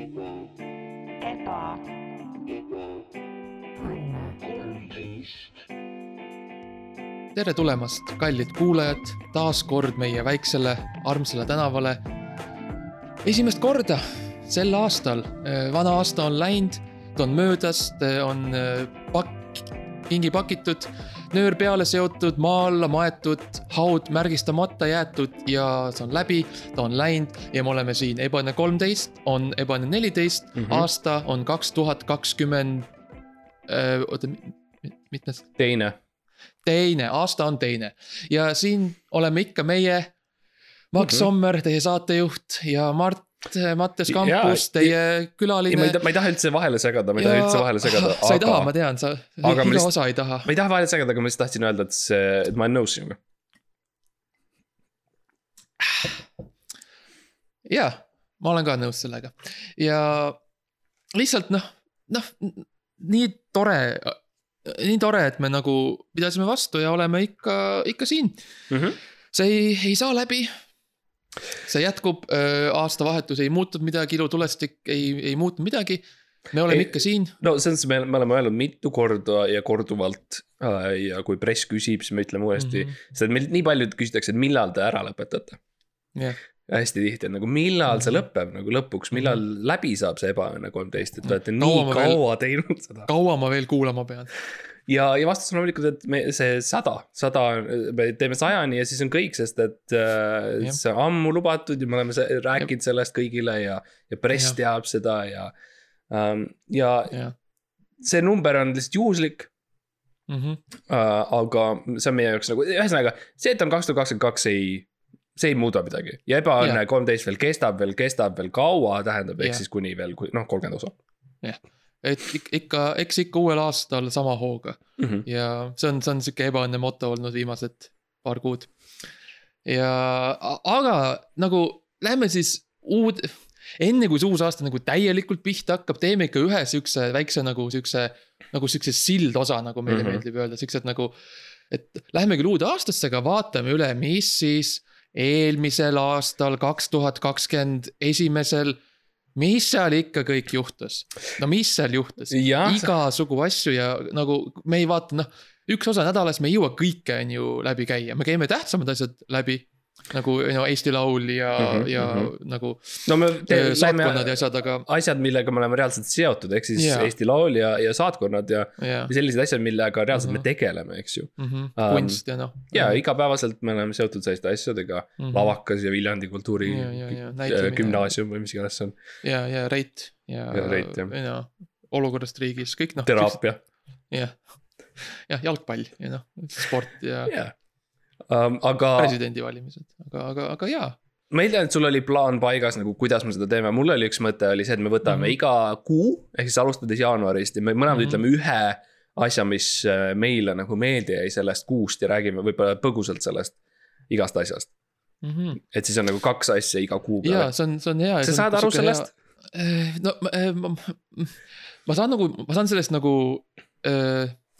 eba, tere tulemast, kallid kuulajad, taas kord meie väiksele armsale tänavale. esimest korda sel aastal, vana aasta on läinud, ta on möödas, on äh, pakk, kingi pakitud, nöör peale seotud, maa alla maetud, haud märgistamata jäetud ja see on läbi, ta on läinud ja me oleme siin, Ebane kolmteist on Ebane neliteist mm. -hmm. aasta on kaks tuhat kakskümmend. oota, mitmes? teine, teine, aasta on teine ja siin oleme ikka meie. Max mm. -hmm. Sommer, teie saatejuht ja Mart, Mattias Jaa, Kampus, teie ei, ma külaline ei, ma ei taha üldse vahele segada, ma ei taha üldse vahele segada, sa ei taha, ma aga. tean, sa aga iga lihtsalt- osa ei taha. ma ei taha vahele segada, aga ma lihtsalt tahtsin öelda, et see, et ma olen nõus sinuga. jaa, ma olen ka nõus sellega ja lihtsalt noh, noh, nii tore, nii tore, et me nagu pidasime vastu ja oleme ikka, ikka siin. see ei, ei saa läbi. See jätkub, aastavahetus ei muutunud midagi, ilutulestik ei, ei muutnud midagi. me oleme Ei, ikka siin, no selles mõttes me, me oleme öelnud mitu korda ja korduvalt äh, ja kui press küsib, siis me ütleme uuesti mm, Mhm. -hmm. sest meilt nii palju küsitakse, et millal te ära lõpetate. jah, hästi tihti on nagu millal see Mhm. lõpeb nagu lõpuks, millal läbi saab see ebaõnne kolmteist, et te olete Kaua nii ma veel- kaua teinud seda. kaua ma veel kuulama pean? ja, ja vastus on loomulikult, et me see sada, sada, me teeme sajani ja siis on kõik, sest et äh, Jah. see on ammu lubatud ja me oleme rääkinud sellest kõigile ja, ja press Jah. teab seda ja ähm,. ja jah see number on lihtsalt juhuslik mm -hmm. äh,, aga see on meie jaoks nagu, ühesõnaga see, et on kaks tuhat kakskümmend kaks, ei, see ei muuda midagi ja ebaõnne Jah. kolmteist veel kestab veel, kestab veel kaua, tähendab, ehk Jah. siis kuni veel, noh, kolmkümmend osa et ik- ikka, eks ikka uuel aastal sama hooga mm. -hmm. ja see on, see on sihuke ebaõnne moto olnud viimased paar kuud. ja, aga nagu lähme siis uud, enne kui see uus aasta nagu täielikult pihta hakkab, teeme ikka ühe siukse väikse nagu siukse, nagu siukse sildosa, nagu meile mm. -hmm. meeldib öelda, siuksed nagu. et lähme küll uude aastasse, aga vaatame üle, mis siis eelmisel aastal, kaks tuhat kakskümmend esimesel mis seal ikka kõik juhtus? no mis seal juhtus? Igasugu asju ja nagu me ei vaata, noh, üks osa nädalas me ei jõua kõike, on ju, läbi käia, me käime tähtsamad asjad läbi. Nagu no Eesti Laul ja mm, Mhm, -hmm, ja mm mhm. -hmm. nagu no teeme saatkonnad ja asjad, aga asjad, millega me oleme reaalselt seotud, ehk siis yeah. Eesti Laul ja, ja saatkonnad ja ja ja sellised asjad, millega reaalselt mm Mhm. -hmm. me tegeleme, eks ju. mm -hmm, kunst ja noh. ja igapäevaselt me oleme seotud selliste asjadega mm, -hmm. Lavakas ja Viljandi kultuuri Ja, ja, ja, äh, näitlemine. gümnaasium või mis iganes see on, ja, ja Reit ja, Ja Reit, jah. ja olukorrast riigis, kõik noh. teraapia. jah, jah, jalgpall ja noh, sport ja jah, aga presidendivalimised, aga, aga, aga jaa. ma eeldan, et sul oli plaan paigas nagu, kuidas me seda teeme, mul oli üks mõte oli see, et me võtame mm -hmm. iga kuu, ehk siis alustades jaanuarist ja me mõlemad mm. -hmm. ütleme ühe asja, mis äh, meile nagu meelde jäi sellest kuust ja räägime võib-olla põgusalt sellest igast asjast. et siis on nagu kaks asja iga kuu jaa, peale. see on, see on hea. sa saad aru sellest?? no ma, ma, ma, ma saan nagu, ma saan sellest nagu,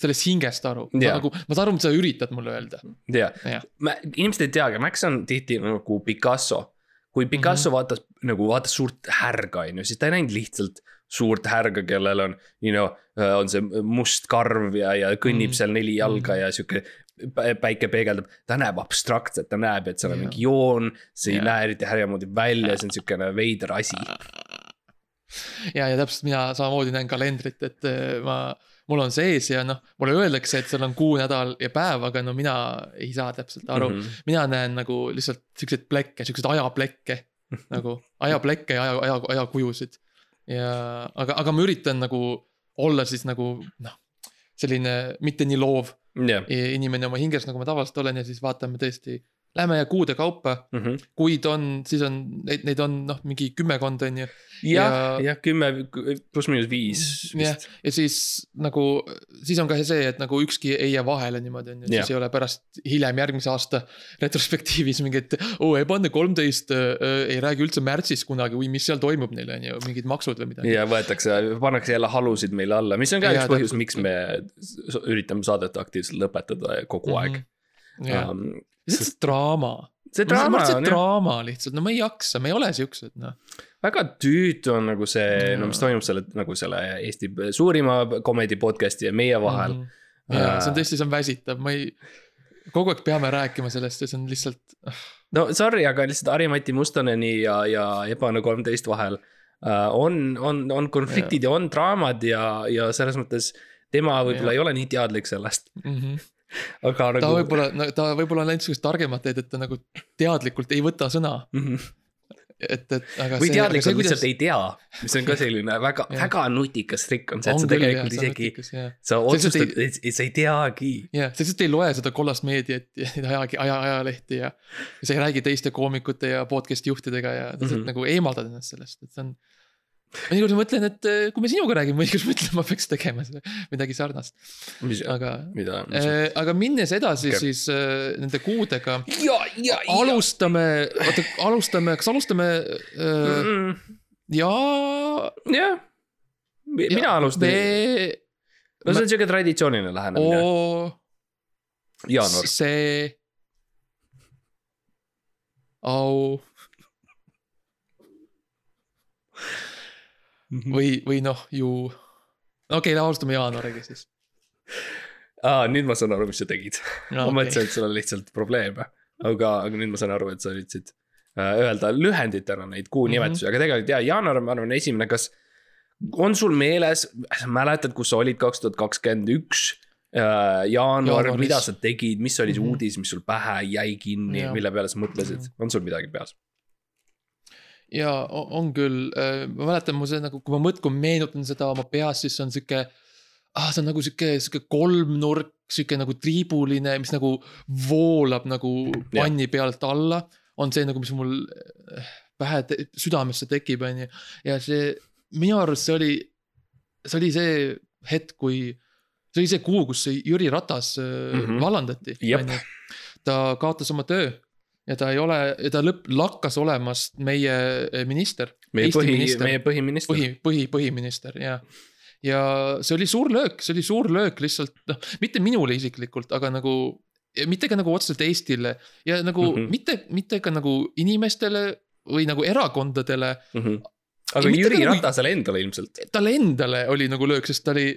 sellest hingest aru. Jaa. nagu, ma saan aru, mida sa üritad mulle öelda. jah Jah., inimesed ei teagi, Max on tihti nagu Picasso. kui Picasso mm -hmm. vaatas nagu vaatas suurt härga, on ju, siis ta ei näinud lihtsalt suurt härga, kellel on, you know, on see must karv ja, ja kõnnib Mhm. seal neli jalga Mhm. ja sihuke. päike peegeldab, ta näeb abstraktselt, ta näeb, et seal on Jaa. mingi joon, see ei Jaa. näe eriti härja moodi välja, see on siukene veider asi. ja, ja täpselt mina samamoodi näen kalendrit, et äh, ma, mul on sees ja noh, mulle öeldakse, et seal on kuu, nädal ja päev, aga no mina ei saa täpselt aru mm. -hmm. mina näen nagu lihtsalt siukseid plekke, siukseid ajaplekke nagu ajaplekke ja aja, aja, ajakujusid. ja, aga, aga ma üritan nagu olla siis nagu noh, selline mitte nii loov jah, inimene oma hinges, nagu ma tavaliselt olen ja siis vaatame tõesti. Lähme ja kuude kaupa, Mhm. kuid on, siis on neid, neid on noh, mingi kümmekond on ju. jah Ja-, jah, kümme pluss miinus viis vist., ja siis nagu, siis on ka see, et nagu ükski ei jää vahele niimoodi on ju, siis ei ole pärast hiljem järgmise aasta retrospektiivis mingit. oo, Ebanne kolmteist äh, ei räägi üldse märtsis kunagi või mis seal toimub neil on ju, mingid maksud või midagi. ja võetakse, pannakse jälle halusid meile alla, mis on ka Jaa, üks põhjus, miks me üritame saadet aktiivselt lõpetada kogu aeg ja, um,. Lihtsalt draama. see draama see on jah, draama lihtsalt, no me ei jaksa, me ei ole siuksed, noh. väga tüütu on nagu see, no mis Jaa. toimub selle nagu selle Eesti suurima comedy podcast'i ja meie vahel mm. Mhm. ja see on tõesti, see on väsitav, ma ei, kogu aeg peame rääkima sellest ja see on lihtsalt, no sorry, aga lihtsalt Harri-Mati Mustoneni ja, ja Ebane kolmteist vahel äh, on, on, on konfliktid ja on draamad ja, ja selles mõttes tema võib-olla ei ole nii teadlik sellest, mm -hmm. Aga ta nagu. võib-olla, ta võib-olla on läinud sihukest targemat teed, et ta nagu teadlikult ei võta sõna, et, et aga või teadlikult see, lihtsalt ei tea, mis on ka selline väga, väga nutikas trikk on see, et sa tegelikult jah, isegi, sa otsustad, et sa ei teagi. jah, sa lihtsalt ei loe seda kollast meediat ja aja, aja, ajalehti ja. ja sa ei räägi teiste koomikute ja podcast'i juhtidega ja lihtsalt mm. -hmm. nagu eemaldad ennast sellest, et see on. Mõnikord ma mõtlen, et eh, kui me sinuga räägime, mõnikord ma mõtlen, ma peaks tegema seda, midagi sarnast, aga. mida? aga minnes edasi okay. siis äh, nende kuudega, alustame, oota, alustame, kas alustame äh, ja. jah, mina alustan, me, no see on siuke traditsiooniline lähenemine, o, jaanuar. see. au Mhm. või, või noh, ju. okei okay,, alustame jaanuariga siis aa, nüüd ma saan aru, mis sa tegid. no, ma mõtlesin, et sul on lihtsalt probleeme, aga, aga nüüd ma saan aru, et sa üritasid äh, öelda lühenditena neid kuu Mhm. nimetusi, aga tegelikult jaa, jaanuar, ma arvan, esimene, kas. on sul meeles, sa mäletad, kus sa olid kaks tuhat kakskümmend üks? jaanuar, Jaanuaris. mida sa tegid, mis oli see Mhm. uudis, mis sul pähe jäi kinni mille peale sa mõtlesid, on sul midagi peas? Ja on küll, ma mäletan, mu see nagu, kui ma mõtlen, meenutan seda oma peas, siis on sihuke. ah, see on nagu sihuke, sihuke kolmnurk, sihuke nagu triibuline, mis nagu voolab nagu Jah. panni pealt alla. on see nagu, mis mul eh, pähe, südamesse tekib, on ju. ja see, minu arust see oli, see oli see hetk, kui. see oli see kuu, kus see Jüri Ratas mm. -hmm. vallandati, on ju. ta kaotas oma töö ja ta ei ole, ta lõpp, lakkas olemast meie eh, minister. meie põhi, minister. meie põhiminister. põhi, põhi, põhiminister ja, ja see oli suur löök, see oli suur löök lihtsalt noh, mitte minule isiklikult, aga nagu. mitte ka nagu otseselt Eestile ja nagu mm. -hmm. mitte, mitte ka nagu inimestele või nagu erakondadele. Mhm. aga Ja mitte Jüri nagu- Ratasele endale ilmselt. talle endale oli nagu löök, sest ta oli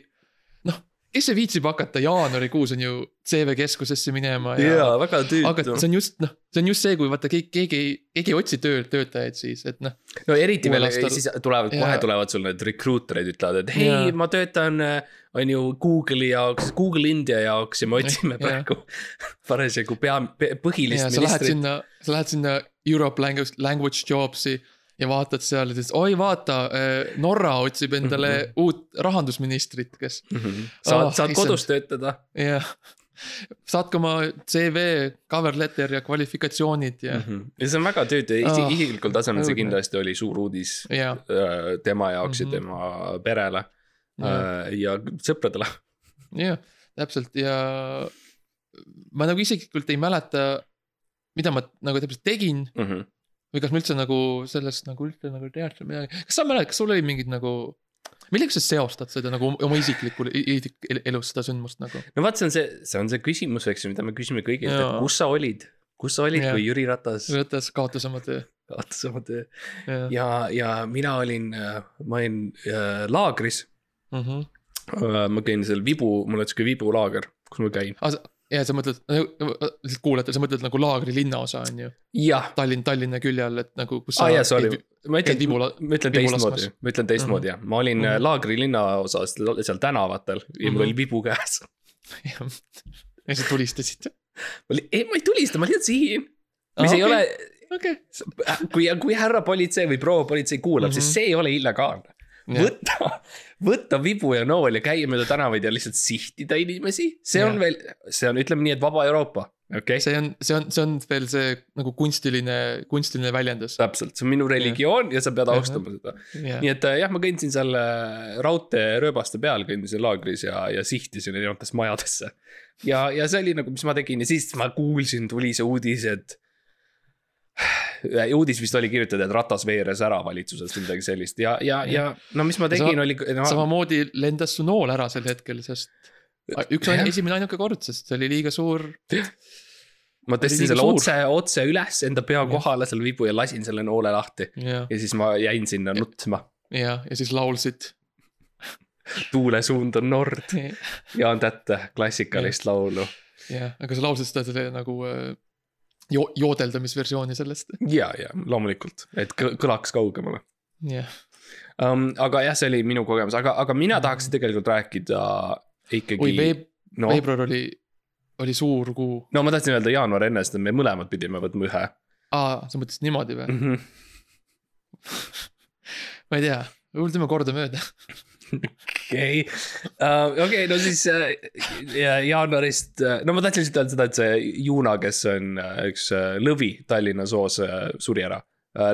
kes see viitsib hakata jaanuarikuus on ju CV keskusesse minema ja, jaa, väga aga tüütu see. on just noh, see on just see, kui vaata keegi, keegi, keegi ei otsi tööl töötajaid siis, et noh. no eriti veel aastal- siis tulevad, kohe tulevad sul need recruiter'id ütlevad, et hei ma töötan, on ju Google'i jaoks, Google India jaoks ja me otsime praegu parasjagu pea, põhilist ja sa lähed ministrit. sinna, sa lähed sinna Europe language, language jobs'i ja vaatad seal, et oi, vaata, Norra otsib endale mm -hmm. uut rahandusministrit, kes saad Ah,, saad issand. kodus töötada. jah. saatke oma CV, cover letter ja kvalifikatsioonid ja mm, ja see on väga tüütu, Ah, isiklikul tasemel see kindlasti oli suur uudis -hmm. ja, äh, tema jaoks ja Mhm. tema perele ja, äh, ja sõpradele. ja täpselt ja ma nagu isiklikult ei mäleta, mida ma nagu täpselt tegin või kas ma üldse nagu sellest nagu üldse nagu teadsin midagi, kas sa mäletad, kas sul oli mingid nagu. millega sa seostad seda nagu oma isiklikul isik, elus seda sündmust nagu? no vaat see on see, see on see küsimus, eks ju, mida me küsime kõigilt, et kus sa olid, kus sa olid, kui Jüri Ratas võttes kaotas oma töö. kaotas oma töö ja, ja mina olin, ma olin äh, laagris. Mm -hmm. ma käin seal Vibu, mul on sihuke Vibu laager, kus ma käin. Ja sa mõtled, lihtsalt kuulajatele, sa mõtled nagu laagri linnaosa on ju, Tallinn, Tallinna külje all, et nagu aa jaa, sorry, ma ütlen ma ütlen teistmoodi ma ütlen teistmoodi jah, ma olin Mhm. mm -hmm. laagri linnaosas seal tänavatel ja mul Mhm. oli vibu käes. ja sa tulistasid, ei ma ei tulista, ma lihtsalt sihin. mis Aa, ei okei. ole, okei. kui, kui härra politsei või proua politsei kuulab mm, -hmm. Mhm. siis see ei ole illegaalne. võtta, võtta vibu ja nool ja käia mööda tänavaid ja lihtsalt sihtida inimesi, see on Jah. veel, see on, ütleme nii, et vaba Euroopa, okei okay?. see on, see on, see on veel see nagu kunstiline, kunstiline väljendus. täpselt, see on minu religioon ja sa pead austama seda. nii et äh, jah, ma kõndsin seal äh, raudteerööbaste peal, kõndisin laagris ja, ja sihtisin erinevatesse majadesse. ja, ja see oli nagu, mis ma tegin ja siis ma kuulsin, tuli see uudis, et. Uudis vist oli kirjutatud, et Ratas veeres ära valitsusest või midagi sellist ja, ja, ja no mis ma tegin, oli no,. samamoodi lendas su nool ära sel hetkel, sest üks on esimene ainuke kord, sest see oli liiga suur. ma tõstsin selle suur. otse, otse üles enda pea kohale selle vibu ja lasin selle noole lahti. ja, ja siis ma jäin sinna nutma. ja, ja siis laulsid. tuule suund on nord, Jaan Tätte klassikalist laulu. jah, aga sa laulsid seda selle nagu äh, jo-, joodeldamisversiooni sellest. ja, ja loomulikult, et kõ- kõlaks kaugemale jah, um,. aga jah, see oli minu kogemus, aga, aga mina tahaks tegelikult rääkida ikkagi oi, veeb-, no, veebruar oli, oli suur kuu. no ma tahtsin öelda jaanuar enne, sest me mõlemad pidime võtma ühe aa, sa mõtlesid niimoodi või? mm. -hmm. ma ei tea, teeme kordamööda. okei, okei, no siis äh, ja jaanuarist, no ma tahtsin lihtsalt öelda seda, et see Juuna, kes on äh, üks äh, lõvi Tallinna soos äh, suri ära,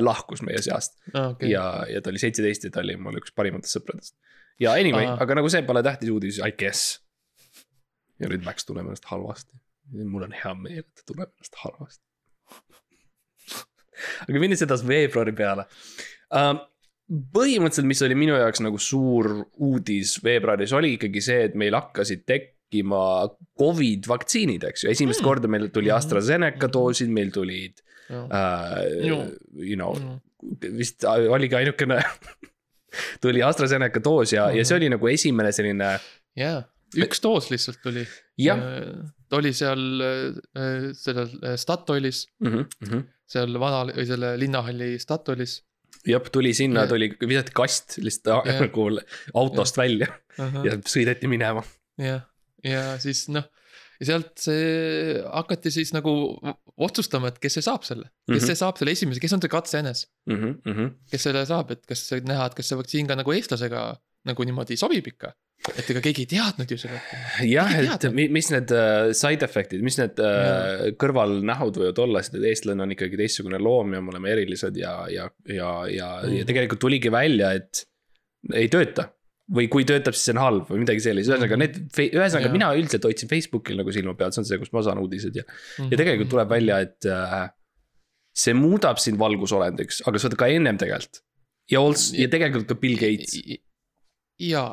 lahkus meie seast aa, okei. ja, ja ta oli seitseteist ja ta oli mul üks parimatest sõpradest. ja anyway, Aa. aga nagu see pole tähtis uudis, I guess. ja nüüd Max tunneb ennast halvasti. mul on hea meel, et ta tunneb ennast halvasti. aga minnes edasi veebruari peale um,. põhimõtteliselt, mis oli minu jaoks nagu suur uudis veebruaris, oli ikkagi see, et meil hakkasid tekkima Covid vaktsiinid, eks ju, esimest Mm. korda meil tuli Mhm. AstraZeneca doosid, meil tulid uh, Ju. you know, Mm. vist oligi ainukene tuli AstraZeneca doos ja, ja see oli nagu esimene selline, jaa, üks doos lihtsalt tuli. jah. ta oli seal äh, sellel äh, Statoilis, seal vanal või selle linnahalli Statoilis. jah, tuli sinna, Ja- tuli, visati kast lihtsalt Jah. nagu autost välja ja sõideti minema. jah, ja siis noh, ja sealt see hakati siis nagu otsustama, et kes see saab selle, kes Mhm. see saab selle esimese, kes on see katseenes, kes selle saab, et kas näha, et kas see vaktsiin ka nagu eestlasega nagu niimoodi sobib ikka. Et ega keegi ei teadnud ju seda. jah, et mis need äh, side effect'id, mis need äh, kõrvalnähud võivad olla, sest et eestlane on ikkagi teistsugune loom ja me oleme erilised ja, ja, ja, ja, ja Mhm. tegelikult tuligi välja, et ei tööta. või kui töötab, siis see on halb või midagi sellist, ühesõnaga Mhm. need, ühesõnaga Jaa. mina üldiselt hoidsin Facebookil nagu silma peal, see on see, kust ma saan uudised ja. Mhm. ja tegelikult tuleb välja, et äh, see muudab sind valgusolendiks, aga seda ka ennem tegelikult. ja also, ja tegelikult ka Bill Gates. jaa,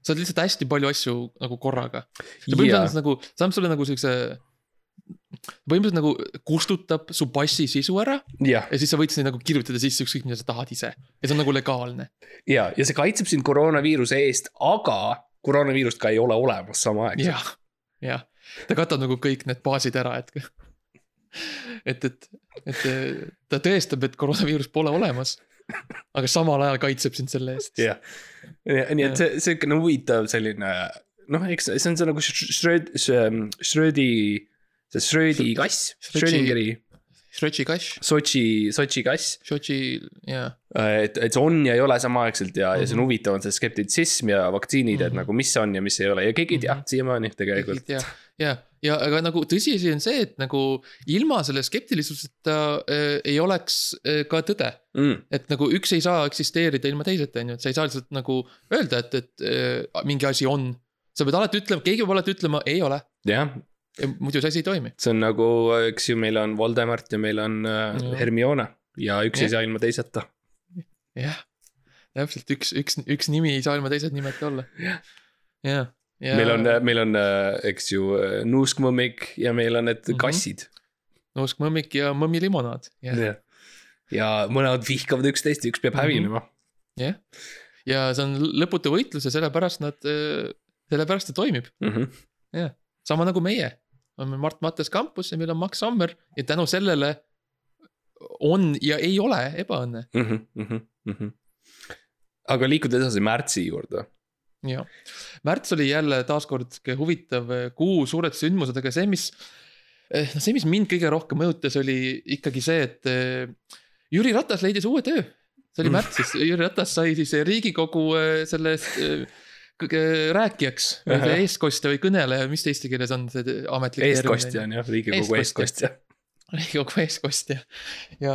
sa oled lihtsalt hästi palju asju nagu korraga. Jaa. põhimõtteliselt nagu, see annab sulle nagu siukse. põhimõtteliselt nagu kustutab su passi sisu ära jah, ja siis sa võid sinna nagu kirjutada sisse ükskõik mida sa tahad ise. ja see on nagu legaalne. ja, ja see kaitseb sind koroonaviiruse eest, aga koroonaviirust ka ei ole olemas samaaegselt. jah, jah, ta katab nagu kõik need baasid ära, et. et, et, et ta tõestab, et koroonaviirus pole olemas. Aga samal ajal kaitseb sind selle eest. jah, nii et see, siukene huvitav selline noh, eks see on see nagu Schröd-, Schrödi, see Schrödi kass, Schrödi- Schrödingeri, Šotši kass, Sotši, Sotši kass. Šotši, jaa. et, et see on ja ei ole samaaegselt ja, ja see on Mhm. huvitav, on see skeptitsism ja vaktsiinid, et Mhm. nagu mis on ja mis ei ole ja keegi ei tea Mhm. siiamaani tegelikult. ja, ja, ja aga nagu tõsiasi on see, et nagu ilma selle skeptilisuseta äh, ei oleks äh, ka tõde. Mm, et nagu üks ei saa eksisteerida ilma teiseta, on ju, et sa ei saa lihtsalt nagu öelda, et, et äh, mingi asi on. sa pead alati ütlema, keegi peab alati ütlema, ei ole, jah, muidu see asi ei toimi. see on nagu, eks ju, meil on Voldemort ja meil on äh, Jah. Hermione ja üks ei Jah. saa ilma teiseta. jah, täpselt üks, üks, üks nimi ei saa ilma teised nimeta olla. Jah. jah, ja. meil on, meil on, eks ju, nuuskmõmmik ja meil on need Mhm. kassid nuuskmõmmik ja mõmmilimonaad, jah, ja, ja mõlemad vihkavad üksteist üks peab Mhm. hävinema. jah. ja see on lõputu võitlus ja sellepärast nad, sellepärast ta toimib. Mhm. sama nagu meie, meil Mart Mattes kampus ja meil on Max Sommer ja tänu sellele on ja ei ole ebaõnne. Mhm, aga liikuda edasi märtsi juurde. jah, märts oli jälle taaskord huvitav kuu, suured sündmused, aga see, mis. noh, see, mis mind kõige rohkem mõjutas, oli ikkagi see, et eh, Jüri Ratas leidis uue töö. see oli Mm. märtsis, Jüri Ratas sai siis riigikogu eh, sellest eh, rääkijaks või eestkostja või kõneleja, mis eesti keeles on see ametlik. eestkostja on jah, riigikogu Eestkostja. eestkostja. riigikogu eeskostja ja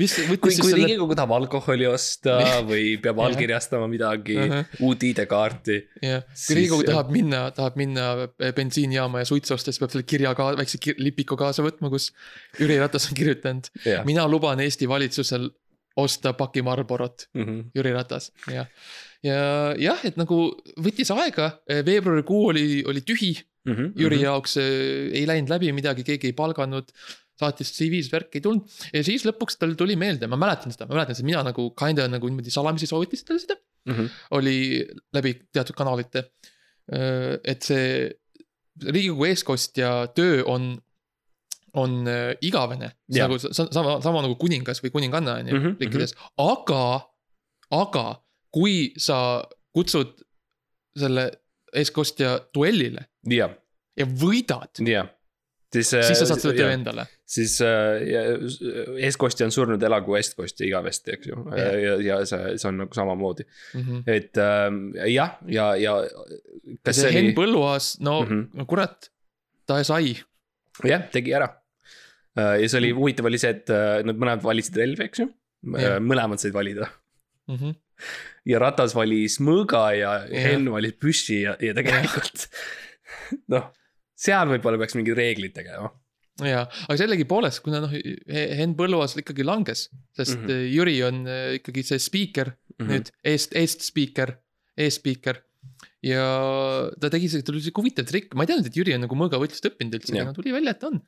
mis kui, võttis kui siis selle. riigikogu tahab alkoholi osta või peab allkirjastama midagi, Ahah. uut ID-kaarti. jah, Siis, kui Riigikogu jah. tahab minna, tahab minna bensiinijaama ja suitsu osta, siis peab selle kirja ka, väikse kir- lipiku kaasa võtma, kus Jüri Ratas on kirjutanud. mina luban Eesti valitsusel osta paki Marlborot, Mhm. Jüri Ratas, jah. ja jah, et nagu võttis aega, veebruarikuu oli, oli tühi, Mhm, Jüri jaoks äh, ei läinud läbi midagi, keegi ei palganud. Saatis CV-s värk ei tulnud ja siis lõpuks tal tuli meelde, ma mäletan seda, ma mäletan seda, mina nagu kinda nagu niimoodi salamisi soovitasin talle seda. Mhm. oli läbi teatud kanalite. et see riigikogu eestkostja töö on, on äh, igavene. Nagu sa- sama, sama nagu kuningas või kuninganna on ju Mhm, riikides, aga, aga kui sa kutsud selle eestkostja duellile ja võidad, jah. siis, siis sa saad selle töö endale. siis äh, ja- eestkostja on surnud, elagu eestkostja igavesti, eks ju. Jah. ja, ja see, see on nagu samamoodi, Mhm. et ähm, jah, ja, ja, ja. kas see Henn oli, Põlluaas, no mm, Mhm. -hmm. no kurat, ta sai. jah, tegi ära. ja see oli huvitav oli see, et äh, nad mõlemad valisid relvi, eks ju. Jah. mõlemad said valida Mm -hmm. ja Ratas valis mõõga ja Jah. Henn valis püssi ja, ja tegelikult noh, seal võib-olla peaks mingid reeglid tegema. ja, aga sellegipoolest, kuna noh, Henn Põlluaas ikkagi langes, sest mm. -hmm. Jüri on äh, ikkagi see spiiker mm -hmm. nüüd, eest, eestspiiker, eesspiiker. ja ta tegi, tal oli sihuke huvitav trikk, ma ei teadnud, et Jüri on nagu mõõgavõitlust õppinud üldse, aga tuli välja, et on.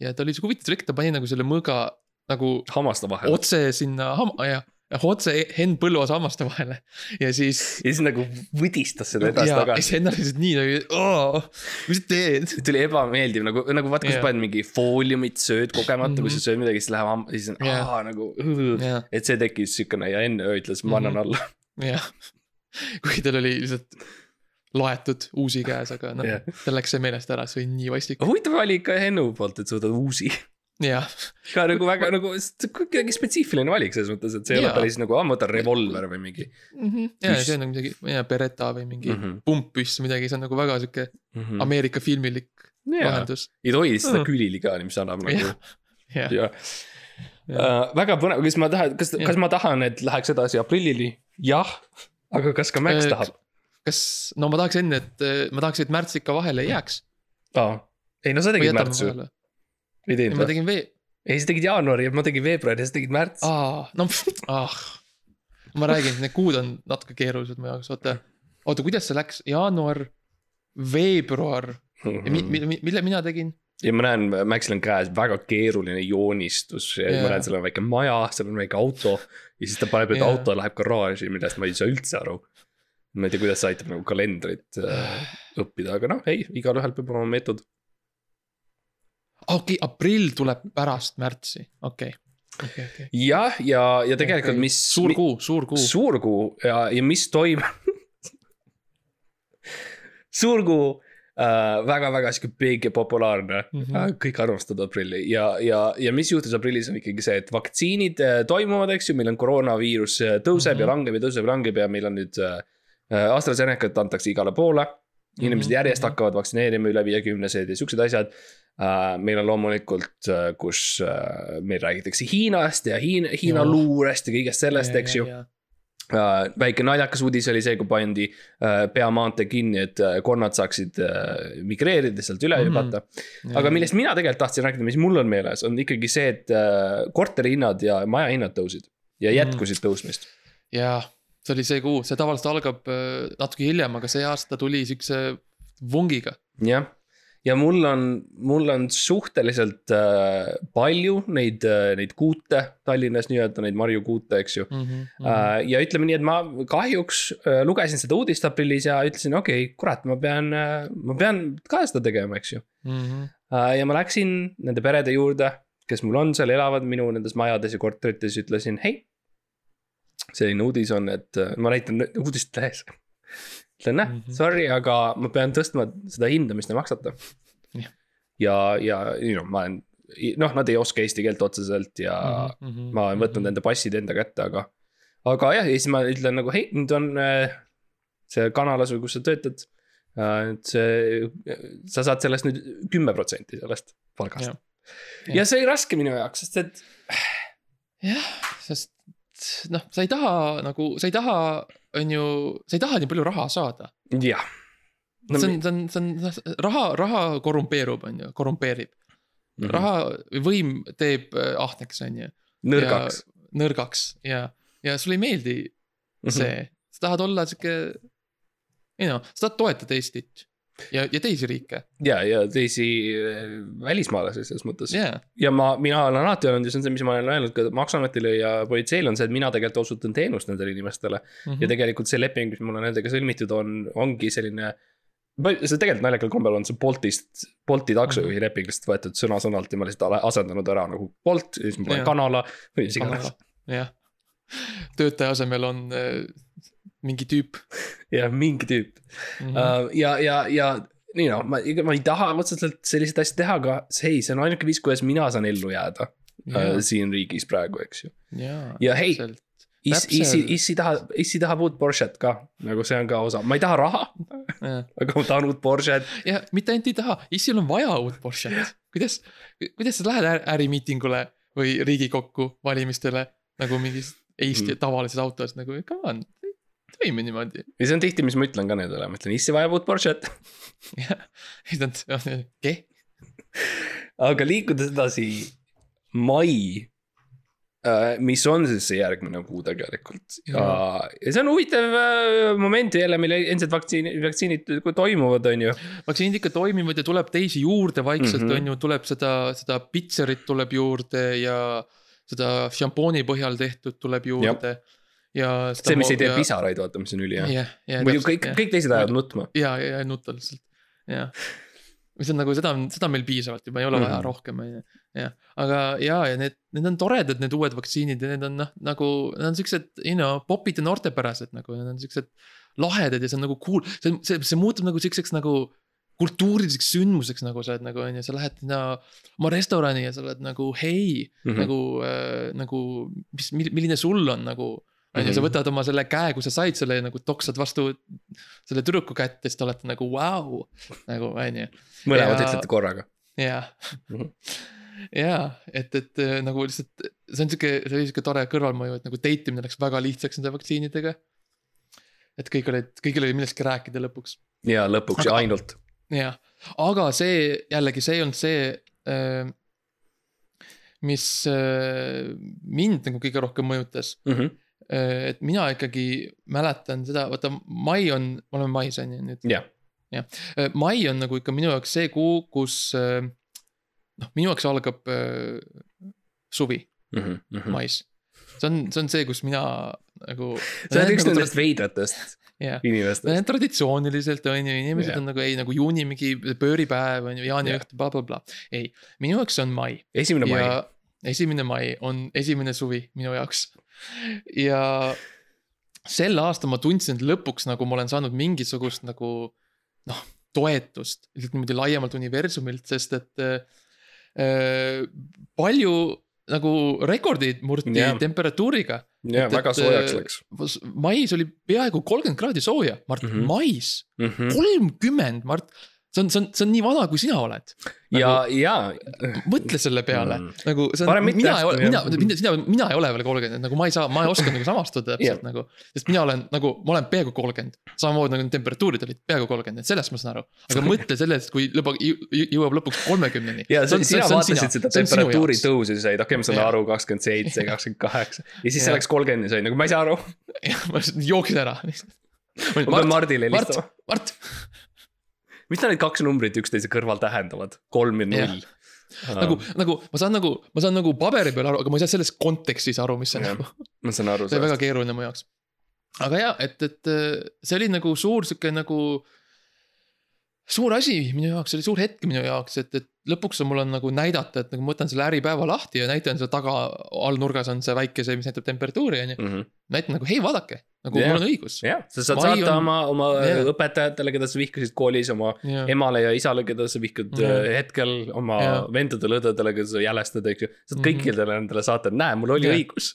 ja ta oli sihuke huvitav trikk, ta pani nagu selle mõõga nagu hammaste vahel. otse sinna ham-, jah, otse Henn Põlluaasa hammaste vahele ja siis. ja siis nagu võdistas seda ja ja edasi-tagasi. siis Henn oli lihtsalt nii nagu, mis sa teed? tuli ebameeldiv nagu, nagu vaata, kui sa paned mingi fooliumit, sööd kogemata mm, -hmm. kui Mhm. sa sööd midagi, siis läheb ham-, siis on Jah. aa nagu. jah, et see tekkis siukene ja enne ütles, ma annan Mhm. alla. jah, kuigi tal oli lihtsalt laetud uusi käes, aga noh Jah. tal läks see meelest ära, see oli nii vastik. huvitav valik ka Hennu poolt, et sa võtad uusi. jah, ka nagu väga nagu kuidagi spetsiifiline valik selles mõttes, et see ei ole päris nagu, ma võtan revolver või mingi ja Püss. see on nagu midagi, ma ei tea, Beretta või mingi mm mm. -hmm. pumppüss või midagi, see on nagu väga sihuke -hmm. Ameerika filmilik jaa, lahendus. ei tohi seda Mm. külili ka, mis annab nagu jah, jah, ja uh, väga põnev, kas ma tahan, kas, Jah. kas ma tahan, et läheks edasi aprillini? jah, aga kas ka Max Äh, tahab? kas, no ma tahaks enne, et ma tahaks, et märts ikka vahele ei jääks. aa, ei no sa tegid märtsi. Ei teinud ma või? tegin vee, ei, sa tegid jaanuari ja ma tegin veebruari ja sa tegid märts. aa, no ah. ma räägin, need kuud on natuke keerulised mu jaoks, oota. oota, kuidas see läks, jaanuar, veebruar, mi, mi, mi, mille mina tegin? ja ma näen, Maxil on käes väga keeruline joonistus ja Jaa. ma näen, seal on väike maja, seal on väike auto. ja siis ta paneb, et Jaa. auto läheb garaaži, millest ma ei saa üldse aru. ma ei tea, kuidas see aitab nagu kalendrit äh, õppida, aga noh, ei, igalühel peab olema meetod. Okei okay,, aprill tuleb pärast märtsi, okei, okei, okei. jah, ja, ja tegelikult, mis. suur kuu, suur kuu. suur kuu ja, ja mis toimub suur kuu äh,, väga-väga sihuke big ja populaarne mm. Mhm. -hmm. kõik armastavad aprilli ja, ja, ja mis juhtus aprillis on ikkagi see, et vaktsiinid äh, toimuvad, eks ju, meil on koroonaviirus äh, tõuseb mm Mhm. -hmm. ja langeb ja tõuseb ja langeb ja meil on nüüd äh,. AstraZenecat antakse igale poole. inimesed Mhm, järjest mhm. hakkavad vaktsineerima üle viiekümnesed ja siuksed asjad. Meil on loomulikult uh,, kus uh, meil räägitakse Hiinast ja Hiina, Hiina Joo. luurest ja kõigest sellest, eks ju. Uh, väike naljakas uudis oli see, kui pandi uh, peamaantee kinni, et uh, konnad saaksid uh, migreerida sealt üle Mhm. hüpata mm. -hmm. aga millest mina tegelikult tahtsin rääkida, mis mul on meeles, on ikkagi see, et uh, korterihinnad ja majahinnad tõusid ja Mhm. jätkusid mm. tõusmist. jaa, see oli see kuu, see tavaliselt algab äh, natuke hiljem, aga see aasta tuli siukse vungiga. jah, ja mul on, mul on suhteliselt uh, palju neid uh,, neid kuute Tallinnas nii-öelda neid marjukuute, eks ju. Mhm, Uh, ja ütleme nii, et ma kahjuks uh, lugesin seda uudist aprillis ja ütlesin, okei okay,, kurat, ma pean uh,, ma pean ka seda tegema, eks ju Mhm. uh,. ja ma läksin nende perede juurde, kes mul on seal, elavad minu nendes majades ja korterites, ütlesin, hei. selline uudis on, et uh, ma näitan uudist lehes. ütlen, näh, Mhm. sorry, aga ma pean tõstma seda hinda, mis te maksate Jah.. ja, ja you know, ma olen, noh, nad ei oska eesti keelt otseselt ja Mhm, mhm, ma olen võtnud enda passid enda kätte, aga. aga jah, ja siis ma ütlen nagu hei, nüüd on äh, see kanalas või kus sa töötad äh,. et see, sa saad sellest nüüd kümme protsenti sellest palgast Jah.. ja see oli raske minu jaoks, sest et jah, sest noh, sa ei taha nagu, sa ei taha, on ju, sa ei taha nii palju raha saada jah. no,. see on, see on, see on, raha, raha korrumpeerub, on ju, korrumpeerib mm. -hmm. raha, võim teeb äh, ahneks, on ju. nõrgaks. nõrgaks ja, ja sulle ei meeldi Mhm. see, sa tahad olla sihuke. ei noh, sa tahad toetada Eestit ja, ja teisi riike, ja, ja teisi äh, välismaalasi selles mõttes jaa. ja ma, mina olen alati öelnud ja see on see, mis ma olen öelnud ka maksuametile ja politseile on see, et mina tegelikult osutan teenust nendele inimestele mm. Mhm. -hmm. ja tegelikult see leping, mis mul on nendega sõlmitud, on, ongi selline. see tegelikult naljakal kombel on see Boltist, Bolti taksojuhi leping lihtsalt võetud sõna-sõnalt ja ma lihtsalt asendanud ära nagu Bolt ja siis ma panen kanala või mis iganes. jah, töötaja asemel on äh, mingi tüüp ja mingi tüüp mm. mm. -hmm. uh,. ja, ja, ja nii noh, ma, ma ei taha otseselt selliseid asju teha, aga see, see on ainuke viis, kuidas mina saan ellu jääda uh, siin riigis praegu, eks ju. jaa, ja hei, Is, issi, issi tahab, issi tahab uut Porsche't ka, nagu see on ka osa, ma ei taha raha, jah. aga ma tahan uut Porsche't. ja mitte ainult ei taha, issil on vaja uut Porsche't. kuidas, kuidas sa lähed ärimiitingule või riigikokku valimistele nagu mingis Eesti Mhm. tavalises autos nagu come on, toimi niimoodi. ja see on tihti, mis ma ütlen ka nendele, ma ütlen, issi vajab uut Porsche't. jah, siis nad, keh, aga liikudes edasi, mai. mis on siis see järgmine kuu tegelikult ja, ja see on huvitav äh, moment jälle, mil endiselt vaktsiini, vaktsiinid toimuvad, on ju. vaktsiinid ikka toimivad ja tuleb teisi juurde vaikselt mm, -hmm. on ju, tuleb seda, seda pitserit tuleb juurde ja seda šampooni põhjal tehtud tuleb juurde. ja. see, mis ei tee. pisaraid, vaata, mis on ülihea. jah, ja. muidu kõik, kõik teised ajavad nutma. ja, ja, ja nutta lihtsalt, jah. mis on nagu seda, seda on meil piisavalt juba, ei ole mm -hmm. vaja Mhm. rohkem, on ju, jah. aga ja, ja need, need on toredad, need uued vaktsiinid ja need on noh, nagu nad on siuksed, you know, popid ja noortepärased nagu, need on siuksed lahedad ja see on nagu cool, see, see, see muutub nagu siukseks nagu kultuuriliseks sündmuseks, nagu sa oled nagu on ju, sa lähed sinna oma restorani ja sa oled nagu hei mm. -hmm. nagu äh,, nagu mis, milline sul on nagu. On ju, sa Mhm. võtad oma selle käe, kui sa said selle nagu toksad vastu selle tüdruku kätte, siis te olete nagu vau, nagu on ju, mõlemad Ja- ütlete korraga. jah Mhm. ja et, et äh, nagu lihtsalt see on sihuke, see oli sihuke tore kõrvalmõju, et nagu date imine läks väga lihtsaks nende vaktsiinidega. et kõik olid, kõigil oli millestki rääkida lõpuks ja lõpuks Aga- ja ainult. jah, aga see jällegi, see ei olnud see, mis äh, mind nagu kõige rohkem mõjutas. Et mina ikkagi mäletan seda, vaata mai on, me oleme mais on ju nüüd. jah, mai on nagu ikka minu jaoks see kuu, kus äh, noh, minu jaoks algab äh, suvi mais. see on, see on see, kus mina nagu. sa oled üks nendest veidratest jah, inimestest. traditsiooniliselt on ju, inimesed yeah. on nagu ei nagu juuni mingi pööripäev on ju, jaaniõht yeah., blablabla. ei, minu jaoks on mai esimene mai ja esimene mai on esimene suvi minu jaoks. ja sel aastal ma tundsin, et lõpuks nagu ma olen saanud mingisugust nagu noh, toetust lihtsalt niimoodi laiemalt universumilt, sest et äh, palju nagu rekordid murti yeah. temperatuuriga. ja et- väga soojaks äh, läks. mais oli peaaegu kolmkümmend kraadi sooja, Mart mm, Mhm. -hmm. mais ja, kolmkümmend, Mart, see on, see on, see on nii vana, kui sina oled. ja, ja mõtle selle peale Mm. nagu see on, mina ei ole, mina, mina, sina, mina ei ole veel kolmkümmend, nagu ma ei saa, ma ei oska nagu samastuda täpselt Jah. nagu. sest mina olen nagu, ma olen peaaegu kolmkümmend, samamoodi nagu temperatuurid olid peaaegu kolmkümmend, et sellest ma saan aru. aga mõtle sellest, kui lõpuks jõuab lõpuks kolmekümneni. ja sa- sina vaatasid seda temperatuuri tõusu, sa said, okei, ma saan aru, kakskümmend seitse, kakskümmend kaheksa. ja siis see läks kolmkümmend ja sa olid nagu, ma ei saa aru. jah, ma lihtsalt jooksin ära. ma pean Mart, Mardile Mart helistama., Mart, mis need kaks numbrit üksteise kõrval tähendavad? kolm ja null. nagu, nagu ma saan nagu, ma saan nagu paberi peal aru, aga ma ei saa selles kontekstis aru, mis see Jah. nagu ma saan aru see oli väga keeruline mu jaoks. aga ja, et, et äh, see oli nagu suur sihuke nagu. Suur asi minu jaoks, see oli suur hetk minu jaoks, et, et lõpuks on mul on nagu näidata, et nagu ma võtan selle äripäeva lahti ja näitan seal taga all nurgas on see väike see, mis näitab temperatuuri on ju. mm. -hmm. näitan nagu hei, vaadake, nagu Jah. mul on õigus. jah, sa saad Mai saata on- oma, oma Jah. õpetajatele, keda sa vihkasid koolis, oma ja, emale ja isale, keda sa vihkad Jah. äh, hetkel, oma Jah. vendadele-õdedele, keda sa jälestad, eks ju. sa saad Mhm. kõikidele nendele saata, näe, mul oli Jah. õigus.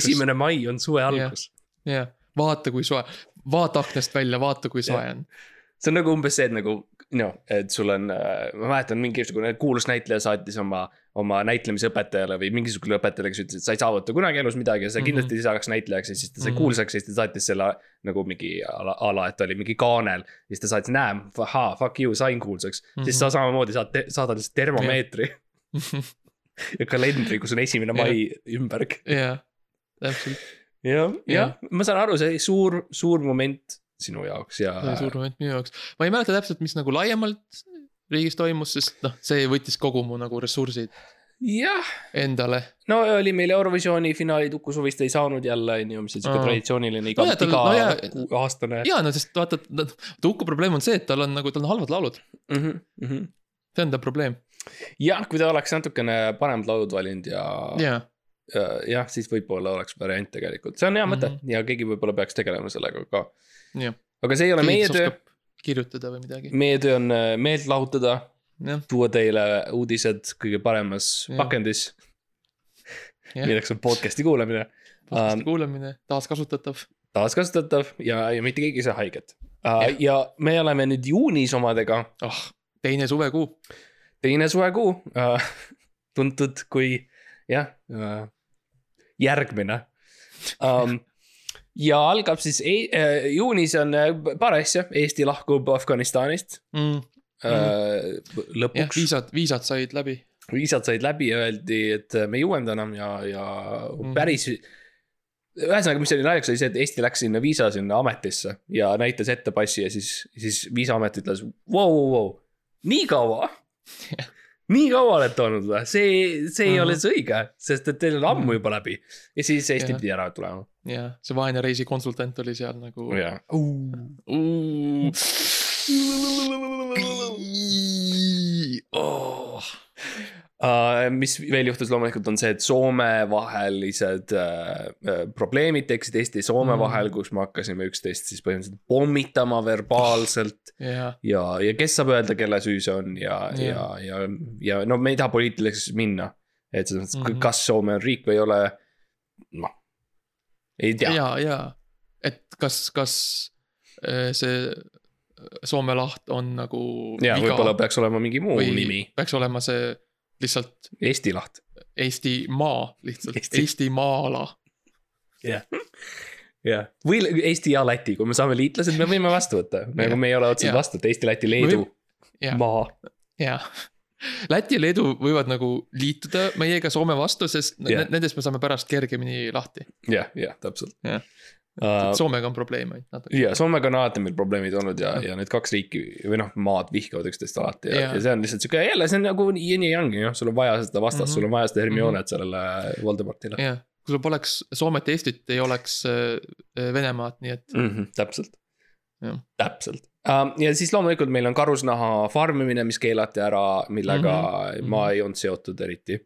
esimene mai on suve algus. jah, vaata kui soe, vaata aknast välja, vaata kui soe Jah. on. See on nagu umbes see, et nagu noh, et sul on, ma mäletan mingisugune kuulus näitleja saatis oma, oma näitlemisõpetajale või mingisugusele õpetajale, kes ütles, et sa ei saavuta kunagi elus midagi ja sa Mhm. kindlasti ei saaks näitlejaks ja siis ta sai Mhm. kuulsaks ja siis ta saatis selle nagu mingi ala, ala, et ta oli mingi kaanel. ja siis ta saatis, näe, ahaa, fuck you, sain kuulsaks mm. -hmm. siis sa samamoodi saad, saadad lihtsalt termomeetri ja kalendri, kus on esimene mai ümberg. jah, täpselt, jah, jah Jah., ma saan aru, see suur, suur moment sinu jaoks ja suur moment minu jaoks, ma ei mäleta täpselt, mis nagu laiemalt riigis toimus, sest noh, see võttis kogu mu nagu ressursid jah, endale. no oli meil Eurovisiooni finaali Uku Suvist ei saanud jälle, on ju, mis on siuke Aa. traditsiooniline iga No iga no kuu- aastane ja no sest vaata, Tuuku probleem on see, et tal on nagu, tal on halvad laulud, mm. -hmm, mm -hmm. see on ta probleem. jah, kui ta oleks natukene paremad laulud valinud ja, ja ja, jah, siis võib-olla oleks variant tegelikult, see on hea mõte mm. -hmm. ja keegi võib-olla peaks tegelema sellega ka. jah. Aga see ei ole meie töö, kirjutada või midagi, meie töö on äh, meelt lahutada, tuua teile uudised kõige paremas Jah. pakendis, milleks on podcast'i kuulamine. podcast'i um, kuulamine, taaskasutatav. taaskasutatav ja, ja mitte keegi ei saa haiget uh, Jah.. ja me oleme nüüd juunis omadega ah, teine suvekuu, teine suvekuu uh,, tuntud kui jah uh,, järgmine um,. Ja algab siis e uh, juunis on uh, paar asja, Eesti lahkub Afganistanist mm,. uh, jah, lõpuks. viisad, viisad said läbi. viisad said läbi ja öeldi, et me ei uuenda enam ja, ja Mhm. päris. ühesõnaga, mis oli naljakas, oli see, et Eesti läks sinna viisa sinna ametisse ja näitas ette passi ja siis, siis viisaamet ütles, vau, vau, vau, nii kaua nii kaua olete olnud või, see, see ei Mhm. ole see õige, sest et teil on ammu Mhm. juba läbi. ja siis Eesti Jah. pidi ära tulema. jah, see vaene reisikonsultant oli seal nagu. jah. Oh. Uh, mis veel juhtus loomulikult on see, et Soome-vahelised uh, uh, probleemid tekkisid Eesti ja Soome Mm. vahel, kus me hakkasime üksteist siis põhimõtteliselt pommitama verbaalselt jah, ja, ja kes saab öelda, kelle süü see on ja yeah. ja ja, ja no me ei taha poliitiliseks minna. et selles mõttes mm. -hmm. kas Soome on riik või ei ole, noh, ei tea. ja, ja, et kas, kas äh, see Soome laht on nagu. ja võib-olla peaks olema mingi muu nimi, peaks olema see lihtsalt Eesti laht. Eestimaa, lihtsalt Eesti- Eesti. Eestimaala. jah, jah, või Eesti ja Läti, kui me saame liitlased, me võime vastu võtta, nagu Jah. me ei ole otseselt Jah. vastu, et Eesti, Läti, Leedu, jah, maa. jah. Läti ja Leedu võivad nagu liituda meiega Soome vastu, sest yeah. nendest me saame pärast kergemini lahti jah, jah, täpselt Jah. uh,. Soomega on probleem ainult natuke. ja Soomega on alati meil probleemid olnud ja, ja need kaks riiki või noh, maad vihkavad üksteist alati ja, Jah. ja see on lihtsalt sihuke, jälle see on nagu yin ja yang ju, sul on vaja seda vastast mm, -hmm. Mhm. sul on vaja seda Hermionet sellele Voldemortile jah, kui sul poleks Soomet ja Eestit, ei oleks äh, Venemaad, nii et mm. -hmm, täpselt täpselt uh,. ja siis loomulikult meil on karusnaha farmimine, mis keelati ära, millega mm Mhm, -hmm. ma mhm. ei olnud seotud eriti.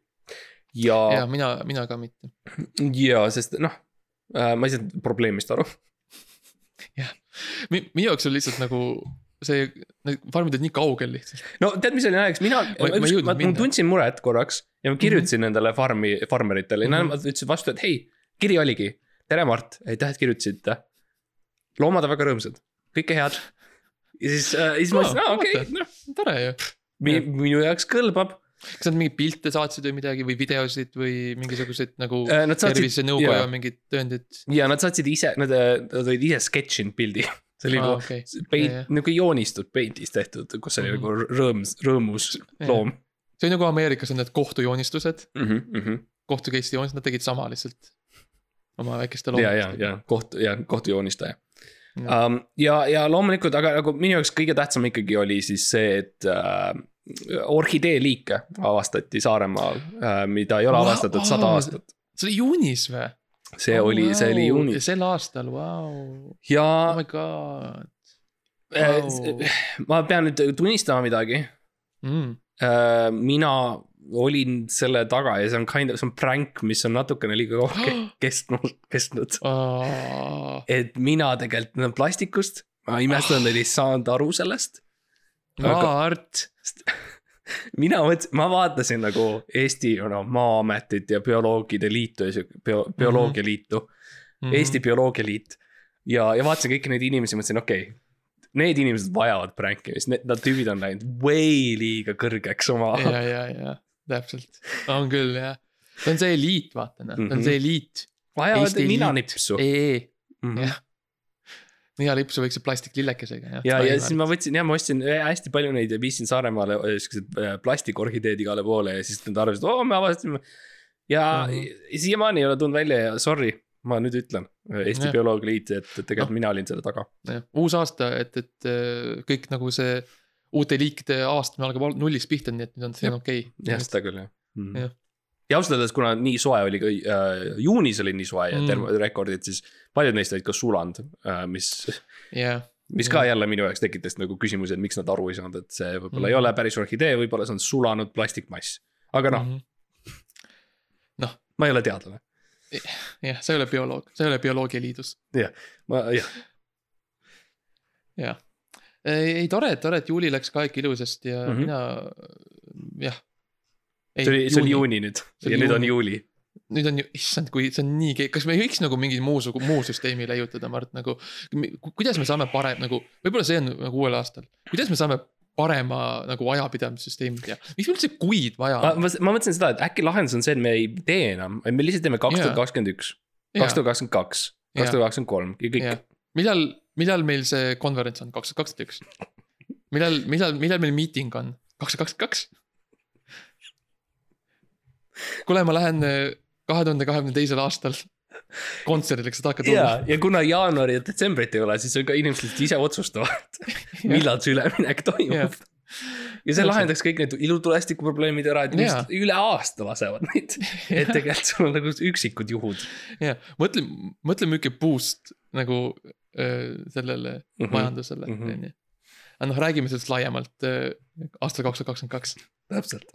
ja, ja ja., mina, mina ka mitte. ja sest noh ma ei saanud probleemist aru. minu jaoks on lihtsalt nagu see, need farmid on nii kaugel lihtsalt. no tead, mis oli naljakas, mina, Ma- ma ma, ma, ma tundsin muret korraks ja ma kirjutasin mm -hmm. nendele farmi, farmeritele ja Mhm. nemad ütlesid vastu, et hei, kiri oligi. tere, Mart, aitäh, et kirjutasite. loomad on väga rõõmsad, kõike head. ja siis äh,, siis ma Aa, ütlesin, aa okei vaata., noh, tore ju. minu jaoks kõlbab. Kas nad mingeid pilte saatsid või midagi või videosid või mingisuguseid nagu Äh, saatsid, tervisenõukoja jaa. mingid tõendid? ja nad saatsid ise, nad, nad olid ise sketšinud pildi. see oli nagu okei, peint Jaa,, nagu joonistatud peindis tehtud, kus oli Mhm. nagu rõõms, rõõmus loom. see on nagu Ameerikas on need kohtujoonistused, ja, kohtu case'i joonistused, nad tegid sama lihtsalt. oma väikeste ja, ja kohtu, ja kohtujoonistaja Ja. um,. ja, ja loomulikult, aga nagu minu jaoks kõige tähtsam ikkagi oli siis see, et äh, orhideeliike avastati Saaremaal äh,, mida ei ole avastatud sada aa, aastat. see oli juunis või? see oh, oli, see oli juunis sel aastal, vau, ja oh my god äh, wow. ma pean nüüd tunnistama midagi mm.. äh,. mina olin selle taga ja see on kind of, see on prank, mis on natukene liiga kaua kestnud, kestnud. et mina tegelikult, plastikust, ma imestan, et ei saanud aru sellest. Aga- Maart, mina mõtlesin, ma vaatasin nagu Eesti no, Maa-ametit ja Bioloogide Liitu ja sihuke bio, Bioloogialiitu mm, Mhm. -hmm. Eesti Bioloogialiit. ja, ja vaatasin kõiki neid inimesi, mõtlesin, okei okay,. Need inimesed vajavad prankimist, need, tüübid on läinud way liiga kõrgeks oma ja, ja, ja täpselt, on küll jah. see on see eliit, vaata noh, see Mhm. on see eliit. vajavad ninanipsu. EE, ja, jah. Ninalipsu võiksid plastiklillekesega jah. ja, ja siis ma võtsin ja ma ostsin äh, hästi palju neid ja viisin Saaremaale äh, siuksed plastikorhideed igale poole ja siis nad arvasid, oo me avastasime. ja mm -hmm. siiamaani ei ole tulnud välja ja sorry, ma nüüd ütlen, Eesti Jah. Bioloogia Liit, et tegelikult Noh. mina olin selle taga. uus aasta, et, et kõik nagu see uute liikide aasta algab al- nullist pihta, nii et nüüd on see okei jah, seda küll jah mm. Jah.. Ja ausalt öeldes, kuna nii soe oli ka äh,, juunis oli nii soe ja Mm. termorekordid, siis paljud neist olid ka sulanud äh,, mis, jah, mis ka jälle minu jaoks tekitas nagu küsimusi, et miks nad aru ei saanud, et see võib-olla Mhm. ei ole päris orhidee, võib-olla see on sulanud plastikmass. aga noh, Mhm. ma ei ole teadlane, jah, sa ei ole bioloog, sa ei ole bioloogialiidus, ma jah, jah. ei, tore, tore, et juuli läks ka ikka ilusasti ja mm Mhm. -hmm. mina, jah. See oli, see oli juuni nüüd See ja oli nüüd on juuni. juuli. nüüd on ju, issand, kui see on nii keeruline, kas me ei võiks nagu mingi muu muu süsteemi leiutada, Mart, nagu. kuidas me saame parem nagu, võib-olla see on nagu uuel aastal, kuidas me saame parema nagu ajapidamissüsteemi teha, miks meil üldse kuid vaja ma, on? ma ma mõtlesin seda, et äkki lahendus on see, et me ei tee enam, me lihtsalt teeme kaks tuhat kakskümmend üks, kaks tuhat kakskümmend kaks, kaks tuhat kakskümmend kolm ja kõik millal, millal meil see konverents on, kaks tuhat kakskümmend üks? millal, millal, millal meil miiting on? kaks tuhat kakskümmend kaks? kuule, ma lähen äh, kahe tuhande kahekümne teisel aastal kontserdile, kas sa tahad ka ja tulla?, ja kuna jaanuari ja detsembrit ei ole, siis on ka inimesed ise otsustavad, millal see üleminek toimub Jah.. ja see lahendaks kõik need ilutulestiku probleemid ära, et lihtsalt üle aasta lasevad neid. et tegelikult sul on nagu üksikud juhud jah, mõtle, mõtle, milline boost nagu öö, sellele mm. -hmm. majandusele, Mhm. on ju. aga noh, räägime sellest laiemalt öö, aastal kaks tuhat kakskümmend kaks täpselt.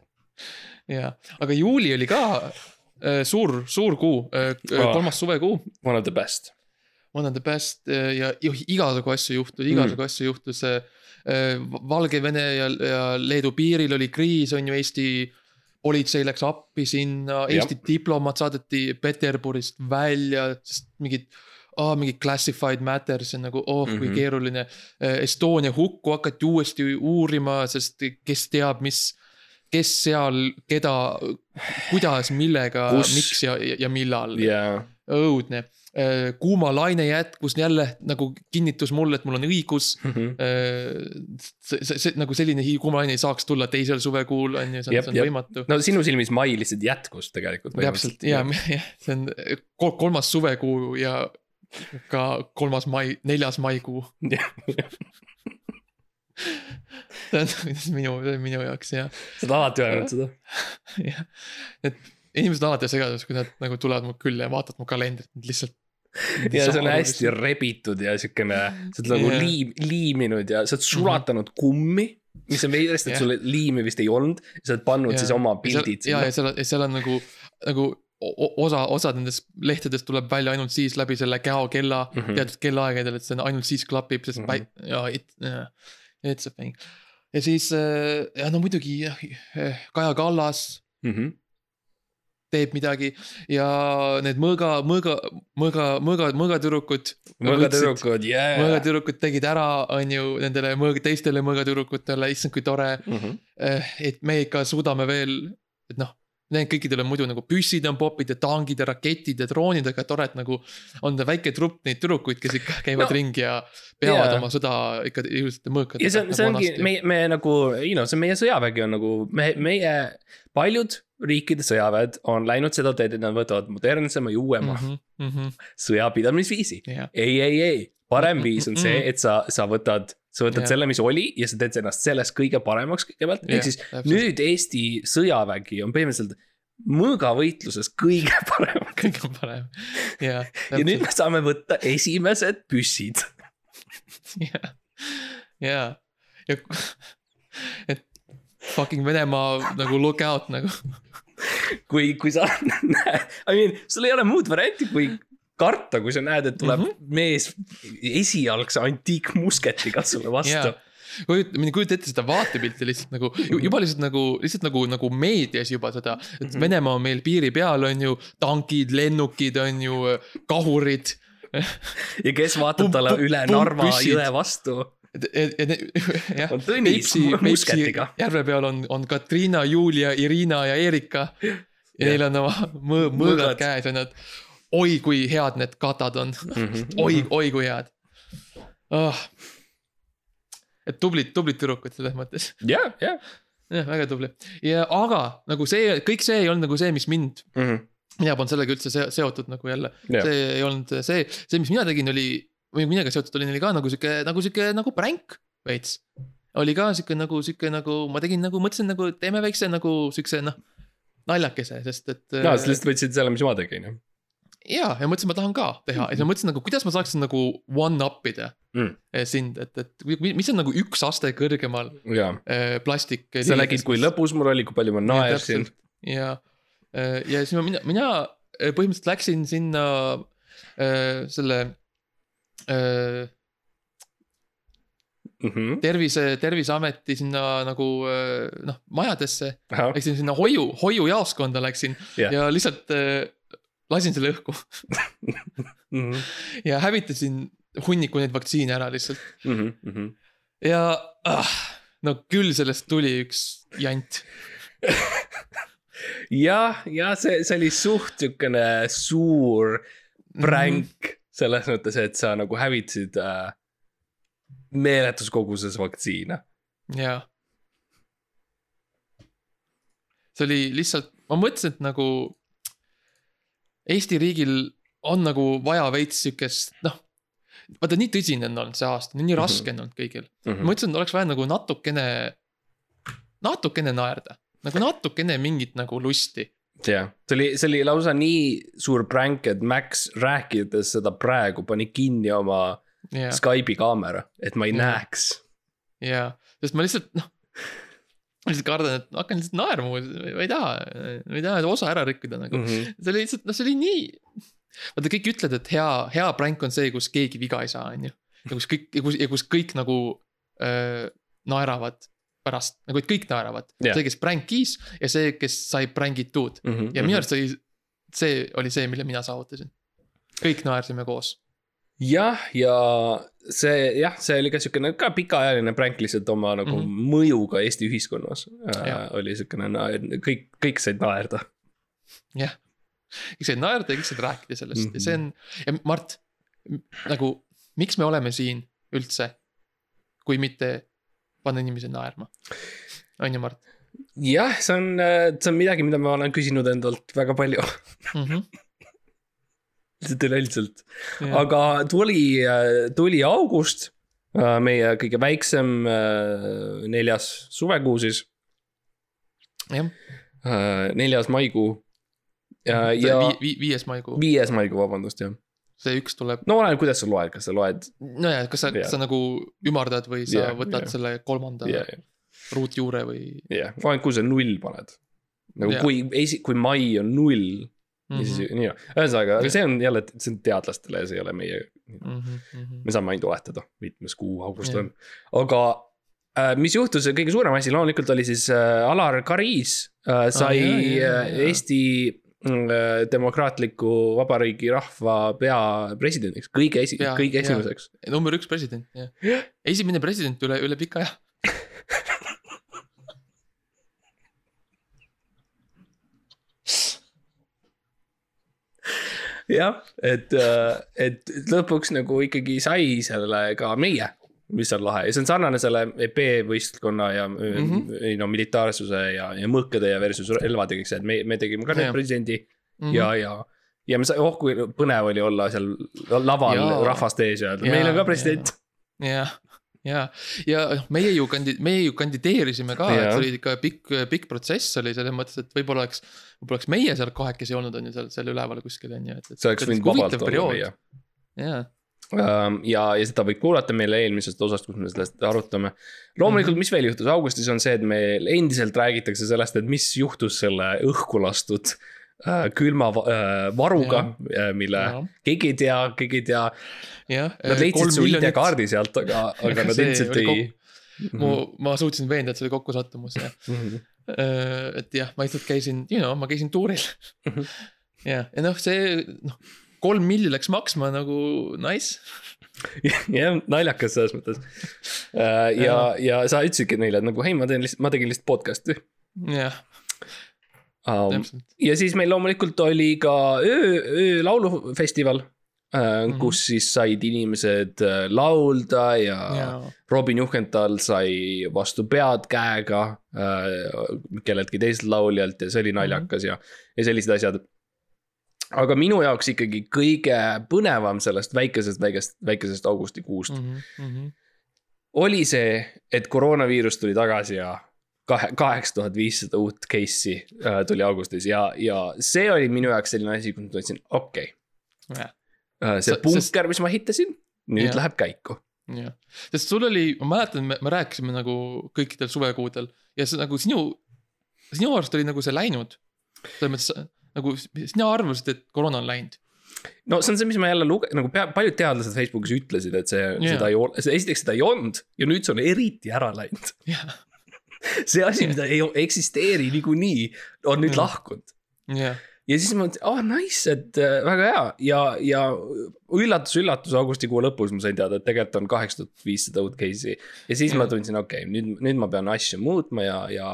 ja, aga juuli oli ka öö, suur, suur kuu, Aa. kolmas suvekuu. One of the best. One of the best öö, ja, igasugu asju juhtus, igasugu mm. asju juhtus. Valgevene ja, ja Leedu piiril oli kriis, on ju, Eesti politsei läks appi sinna, Eesti diplomaat saadeti Peterburist välja, sest mingid oh, mingi classified matters on nagu oh mm, -hmm. kui keeruline. Estonia hukku hakati uuesti uurima, sest kes teab, mis, kes seal, keda, kuidas, millega, miks ja, ja millal ja, õudne. kuuma laine jätkus jälle nagu kinnitus mulle, et mul on õigus. see, see, see nagu selline kuuma laine ei saaks tulla teisel suvekuul on ju, see on, Jep, see on jep. võimatu. no sinu silmis mai lihtsalt jätkus tegelikult. täpselt ja, jah, see on kol- kolmas suvekuu ja ka kolmas mai, neljas maikuu. see on on minu, minu jaoks jah, sa oled alati öelnud seda. jah. et inimesed alati segaduses, kui nad nagu tulevad mu külla ja vaatavad mu kalendrit, lihtsalt. ja see on hästi rebitud ja siukene, sa oled nagu Jah. liim, liiminud ja sa oled sulatanud kummi. mis on veidrast, et Jah. sul liimi vist ei olnud, sa oled pannud Ja- siis oma pildid ja, ja sinna. seal, seal on nagu, nagu osa, osad nendest lehtedest tuleb välja ainult siis läbi selle käokella mm Mhm. -hmm. teatud kellaaegadel, et see on ainult siis klapib, sest mm Mhm. -hmm. ja it, yeah, it's a thing. ja siis äh, ja no muidugi jah, Kaja Kallas Mhm. teeb midagi ja need mõõga, mõõga, mõõga, mõõga, mõõgatüdrukud. mõõgatüdrukud, jaa. mõõgatüdrukud tegid ära, on ju, nendele mõõga, teistele mõõgatüdrukutele, issand, kui tore Mhm. Eh, et me ikka suudame veel, et noh, need kõikidel on muidu nagu püssid on popid ja tankid ja raketid ja droonid, aga tore, et nagu on väike trupp neid tüdrukuid, kes ikka käivad No, ringi ja peavad yeah. oma sõda ikka ilusate mõõkadega. ja see on, see ongi meie, me nagu, ei noh, see meie sõjavägi on nagu me, meie, paljud riikide sõjaväed on läinud seda teed, et nad võtavad modernsema ja uuema mm -hmm. mm. -hmm. sõjapidamisviisi. jah, ei, ei, ei, parem viis on see, et sa, sa võtad, sa võtad Jah. selle, mis oli ja sa teed ennast sellest kõige paremaks kõigepealt, Jah, ehk siis täpselt. nüüd Eesti sõjavägi on põhimõtteliselt mõõgavõitluses kõige parem. kõige parem. ja, ja nüüd me saame võtta esimesed püssid. ja, ja, ja et fucking Venemaa nagu look out nagu. kui, kui sa näed, I mean, sul ei ole muud varianti, kui karta, kui sa näed, et tuleb mm. -hmm. mees esialgse antiikmusketiga sulle vastu Jaa. kujuta, mind kujuta ette seda vaatepilti lihtsalt nagu, juba lihtsalt nagu, lihtsalt nagu, nagu meedias juba seda, et Mhm. Venemaa on meil piiri peal, on ju, tankid, lennukid, on ju, kahurid. ja kes vaatab talle pump- üle pump Narva püssid. jõe vastu. jah. Tõnis musketiga. järve peal on, on Katriina, Julia, Irina ja Erika. ja neil on oma mõõ-, Mõõgad. mõõgad käes ja nad, oi kui head need katad on, oi, oi kui head oh.. et tublid, tublid tüdrukud selles mõttes, jah, jah. jah, väga tubli ja aga nagu see, kõik see ei olnud nagu see, mis mind mina polnud sellega üldse se- seotud nagu jälle Jah. see ei olnud see, see, mis mina tegin, oli või millega seotud olin, oli ka nagu sihuke, nagu sihuke nagu pränk veits. oli ka sihuke nagu sihuke nagu ma tegin nagu mõtlesin nagu teeme väikse nagu siukse noh naljakese, sest et. no sa lihtsalt võtsid selle, mis ma tegin ju. Ja, ja mõtlesin, ma tahan ka teha ja siis ma mõtlesin nagu, kuidas ma saaksin nagu one up ida Mm. eh, sind, et, et mi- mis on nagu üks aste kõrgemal jaa, eh, plastik. sa nägid, kui lõbus mul oli, kui palju ma naersin. ja, ja siis ma, mina, mina eh, põhimõtteliselt läksin sinna äh, selle äh, Mhm. tervise, terviseameti sinna nagu noh, majadesse. Läksin sinna hoiu, hoiujaoskonda läksin Jah. ja lihtsalt äh, lasin selle õhku mhm, ja hävitasin hunniku neid vaktsiine ära lihtsalt. mhm, mhm. ja ah, no küll sellest tuli üks jant. jah, ja see, see oli suht siukene suur pränk selles mõttes, et sa nagu hävitasid äh, meeletus koguses vaktsiine. jaa. see oli lihtsalt, ma mõtlesin, et nagu Eesti riigil on nagu vaja veits siukest, noh. vaata, nii tõsine on olnud see aasta, nii raske on olnud kõigil. Mhm. ma mõtlesin, et oleks vaja nagu natukene, natukene naerda, nagu natukene mingit nagu lusti. jah, see oli, see oli lausa nii suur pränk, et Max rääkides seda praegu pani kinni oma ja, Skype'i kaamera, et ma ei Jah. näeks. ja, sest ma lihtsalt noh. Ma lihtsalt kardan, et ma hakkan lihtsalt naerma, ma ei taha, ma ei taha osa ära rikkuda nagu Mhm. see oli lihtsalt, noh, see oli nii. vaata, kõik ütlevad, et hea, hea prank on see, kus keegi viga ei saa, on ju. ja kus kõik, ja kus, ja kus kõik nagu öö, naeravad pärast, nagu et kõik naeravad Jah. see, kes prankis ja see, kes sai prängitud Mhm, ja minu arust oli, see oli see, mille mina saavutasin. kõik naersime koos. Jah, ja see jah, see oli ka siukene ka pikaajaline pränk lihtsalt oma nagu mm. -hmm. mõjuga Eesti ühiskonnas äh, oli siukene, kõik, kõik said naerda. jah, kõik said naerda ja kõik said rääkida sellest mm. -hmm. ja see on, ja Mart, nagu miks me oleme siin üldse, kui mitte panna inimesi naerma, on ju, Mart jah, see on, see on midagi, mida ma olen küsinud endalt väga palju mm? -hmm. üleüldiselt, aga tuli, tuli august, meie kõige väiksem äh, neljas suvekuu siis, jah, neljas maikuu. ja, ja vi, vi, viies maikuu, viies maikuu, vabandust jah, see üks tuleb, no oleneb, kuidas sa loed, kas sa loed nojah, kas sa yeah. sa nagu ümardad või sa yeah, võtad yeah. selle kolmanda ja yeah., ruutjuure või jah, oleneb, kuhu sa null paned. nagu Jah. kui esi-, kui mai on null mm ja siis -hmm. nii, ühesõnaga, aga Jah. see on jälle, see on teadlastele ja see ei ole meie, mm -hmm. me saame ainult oletada, mitmes kuu august Jah. on. aga äh, mis juhtus, kõige suurem asi loomulikult oli siis äh, Alar Karis äh, sai jaa, jaa, äh, jaa. Eesti äh, demokraatliku vabariigi rahva peapresidendiks, kõige esi- kõige esimeseks. number üks president, jah. esimene president üle, üle pika aja. jah, et, et lõpuks nagu ikkagi sai selle ka meie, mis on lahe ja see on sarnane selle B-võistkonna ja mm. -hmm. ei no militaarsuse ja, ja mõõkade ja versus relvad ja kõik see, et me, me tegime ka nüüd presidendi Mhm. ja, ja. ja me sai, oh kui põnev oli olla seal laval Jaa. rahvaste ees ja öelda, meil on ka president. jah, ja, ja noh, meie ju kandi-, meie ju kandideerisime ka, et see oli ikka pikk, pikk protsess oli selles mõttes, et võib-olla oleks, võib-olla oleks meie seal kahekesi olnud, on ju seal, seal üleval kuskil on ju, et. see oleks võinud vabalt olla meie. jaa, Ähm, ja, ja seda võib kuulata meile eelmisest osast, kus me sellest arutame. loomulikult, Mhm. mis veel juhtus augustis, on see, et meil endiselt räägitakse sellest, et mis juhtus selle õhku lastud külma äh, varuga, mille jah, keegi ei tea, keegi ei tea. Nad leidsid su ID-kaardi sealt, aga, aga nad See endiselt oli ei. ma, ma suutsin veenda, et see oli kokkusattumus ja Mhm. et jah, ma lihtsalt käisin, you know, ma käisin tuuril Mhm. ja, ja noh, see noh, kolm milli läks maksma nagu nice. jah, naljakas selles mõttes. ja, ja sa ütlesidki neile, et nagu hei, ma teen lihtsalt, ma tegin lihtsalt podcast'i jah, um,. ja siis meil loomulikult oli ka öö, öölaulufestival äh, mm, Mhm. -hmm. kus siis said inimesed äh, laulda ja, ja. Robin Juhkenthal sai vastu pead käega äh, kelleltki teiselt lauljalt ja see oli naljakas mm -hmm. ja, ja sellised asjad. aga minu jaoks ikkagi kõige põnevam sellest väikesest, väikest, väikesest augustikuust. Mm -hmm. oli see, et koroonaviirus tuli tagasi ja kahe, kaheksa tuhat viissada uut case'i äh, tuli augustis ja, ja see oli minu jaoks selline asi, kus ma tundsin, okei okay.. see Sa- punker mis ma ehitasin, nüüd Jah. läheb käiku. jah, sest sul oli, ma mäletan, me, me rääkisime nagu kõikidel suvekuudel ja see nagu sinu, sinu arust oli nagu see läinud. selles mõttes nagu sina arvasid, et koroona on läinud. no see on see, mis ma jälle luge-, nagu pea, paljud teadlased Facebookis ütlesid, et see yeah., seda ei ole, esiteks seda ei olnud ja nüüd see on eriti ära läinud. jah, see asi, mida ei eksisteeri niikuinii, on nüüd Mm. lahkunud. jah, ja siis ma mõtlesin, oh nice, et äh, väga hea ja, ja üllatus, üllatus, augustikuu lõpus ma sain teada, et tegelikult on kaheksa tuhat viissada uut case'i. ja siis ma Jah. tundsin, okei okay,, nüüd, nüüd ma pean asju muutma ja, ja.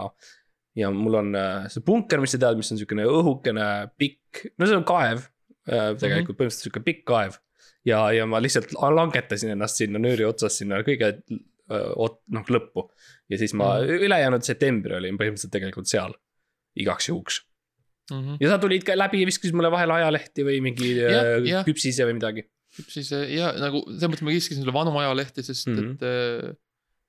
ja mul on äh, see punker, mis sa tead, mis on siukene õhukene pikk, no see on kaev äh, tegelikult põhimõtteliselt sihuke pikk kaev. ja, ja ma lihtsalt langetasin ennast sinna nööri otsas sinna kõige noh lõppu. ja siis ma Mhm. ülejäänud septembri olin põhimõtteliselt tegelikult seal igaks juhuks Mhm. ja sa tulid ka läbi ja viskasid mulle vahele ajalehti või mingi Jah, äh, jah. küpsise või midagi. äh, ja nagu selles mõttes ma kiskisin sulle vanu ajalehti, sest mm. -hmm. et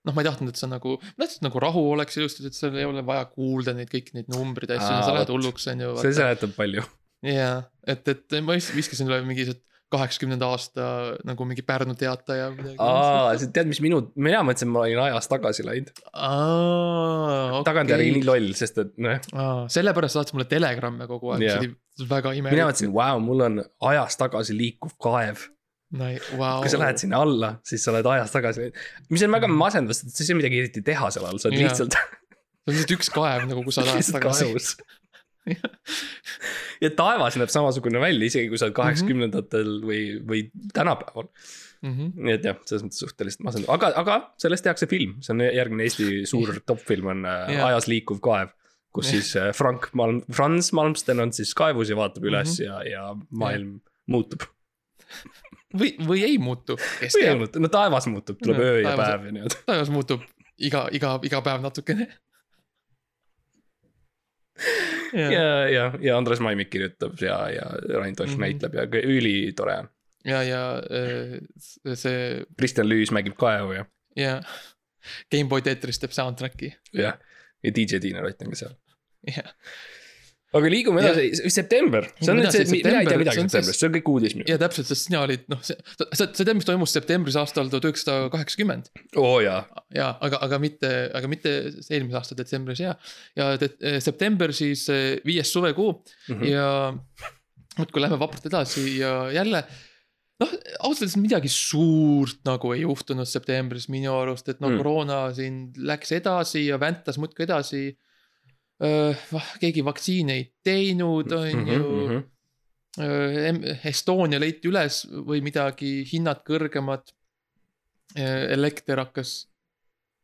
noh, ma ei tahtnud, et sa nagu, ma tahtsin, et nagu rahu oleks ilusti, et sul ei ole vaja kuulda neid kõiki neid numbreid ja asju, sa lähed hulluks, on ju. see seletab palju. jaa, et, et ma vis- viskasin sulle mingi see kaheksakümnenda aasta nagu mingi Pärnu teataja aa, sa tead, mis minu, mina mõtlesin, ma olin ajas tagasi läinud okay.. tagantjärgi nii loll, sest et noh, sellepärast saatis mulle telegramme kogu aeg yeah., see oli väga imelik. mina mõtlesin, vau, mul on ajas tagasi liikuv kaev. wow. kui sa lähed sinna alla, siis sa oled ajas tagasi läinud. mis on väga masendav, sest sa ei saa midagi eriti teha seal all, sa oled Jaa. lihtsalt, see on lihtsalt üks kaev nagu, kus sa lähed lihtsalt tagasi. Ja taevas näeb samasugune välja, isegi kui sa oled kaheksakümnendatel või, või tänapäeval. Mhm. nii et jah, selles mõttes suhteliselt masendav, aga, aga sellest tehakse film, see on järgmine Eesti suur top film on äh, Jah. Ajas liikuv kaev. kus Jah. siis äh, Frank Malm, Franz Malmsten on siis kaevus ja vaatab üles Mhm. ja, ja maailm muutub. või, või ei muutu, või ei muutu, no taevas muutub, tuleb No, öö ja taevas- päev ja nii-öelda. taevas muutub iga, iga, iga päev natukene. ja, ja, ja Andres Maimik kirjutab ja, ja Rain Toš Mhm. näitleb ja ülitore on. ja, ja äh, see Kristjan Lüüs mängib kaevu ja, ja Gameboy Tetris teeb soundtrack'i, jah. ja DJ Tiina Rott on ka seal. jah. Aga liigume edasi, september, see on nüüd see, mina ei tea midagi septembrist, see on kõik uudis ja täpselt, sest sina olid noh, see, sa, sa tead, mis toimus septembris aastal tuhat üheksasada kaheksakümmend. oo oh, jaa, ja aga, aga mitte, aga mitte eelmise aasta detsembris ja, ja te, september siis eh, viies suvekuu Mhm. ja muudkui lähme vapralt edasi ja jälle. noh, ausalt öeldes midagi suurt nagu ei juhtunud septembris minu arust, et no Mm. mm. koroona siin läks edasi ja väntas muudkui edasi. Keegi vaktsiini ei teinud, on Mhm, ju. Estonia leiti üles või midagi, hinnad kõrgemad. elekter hakkas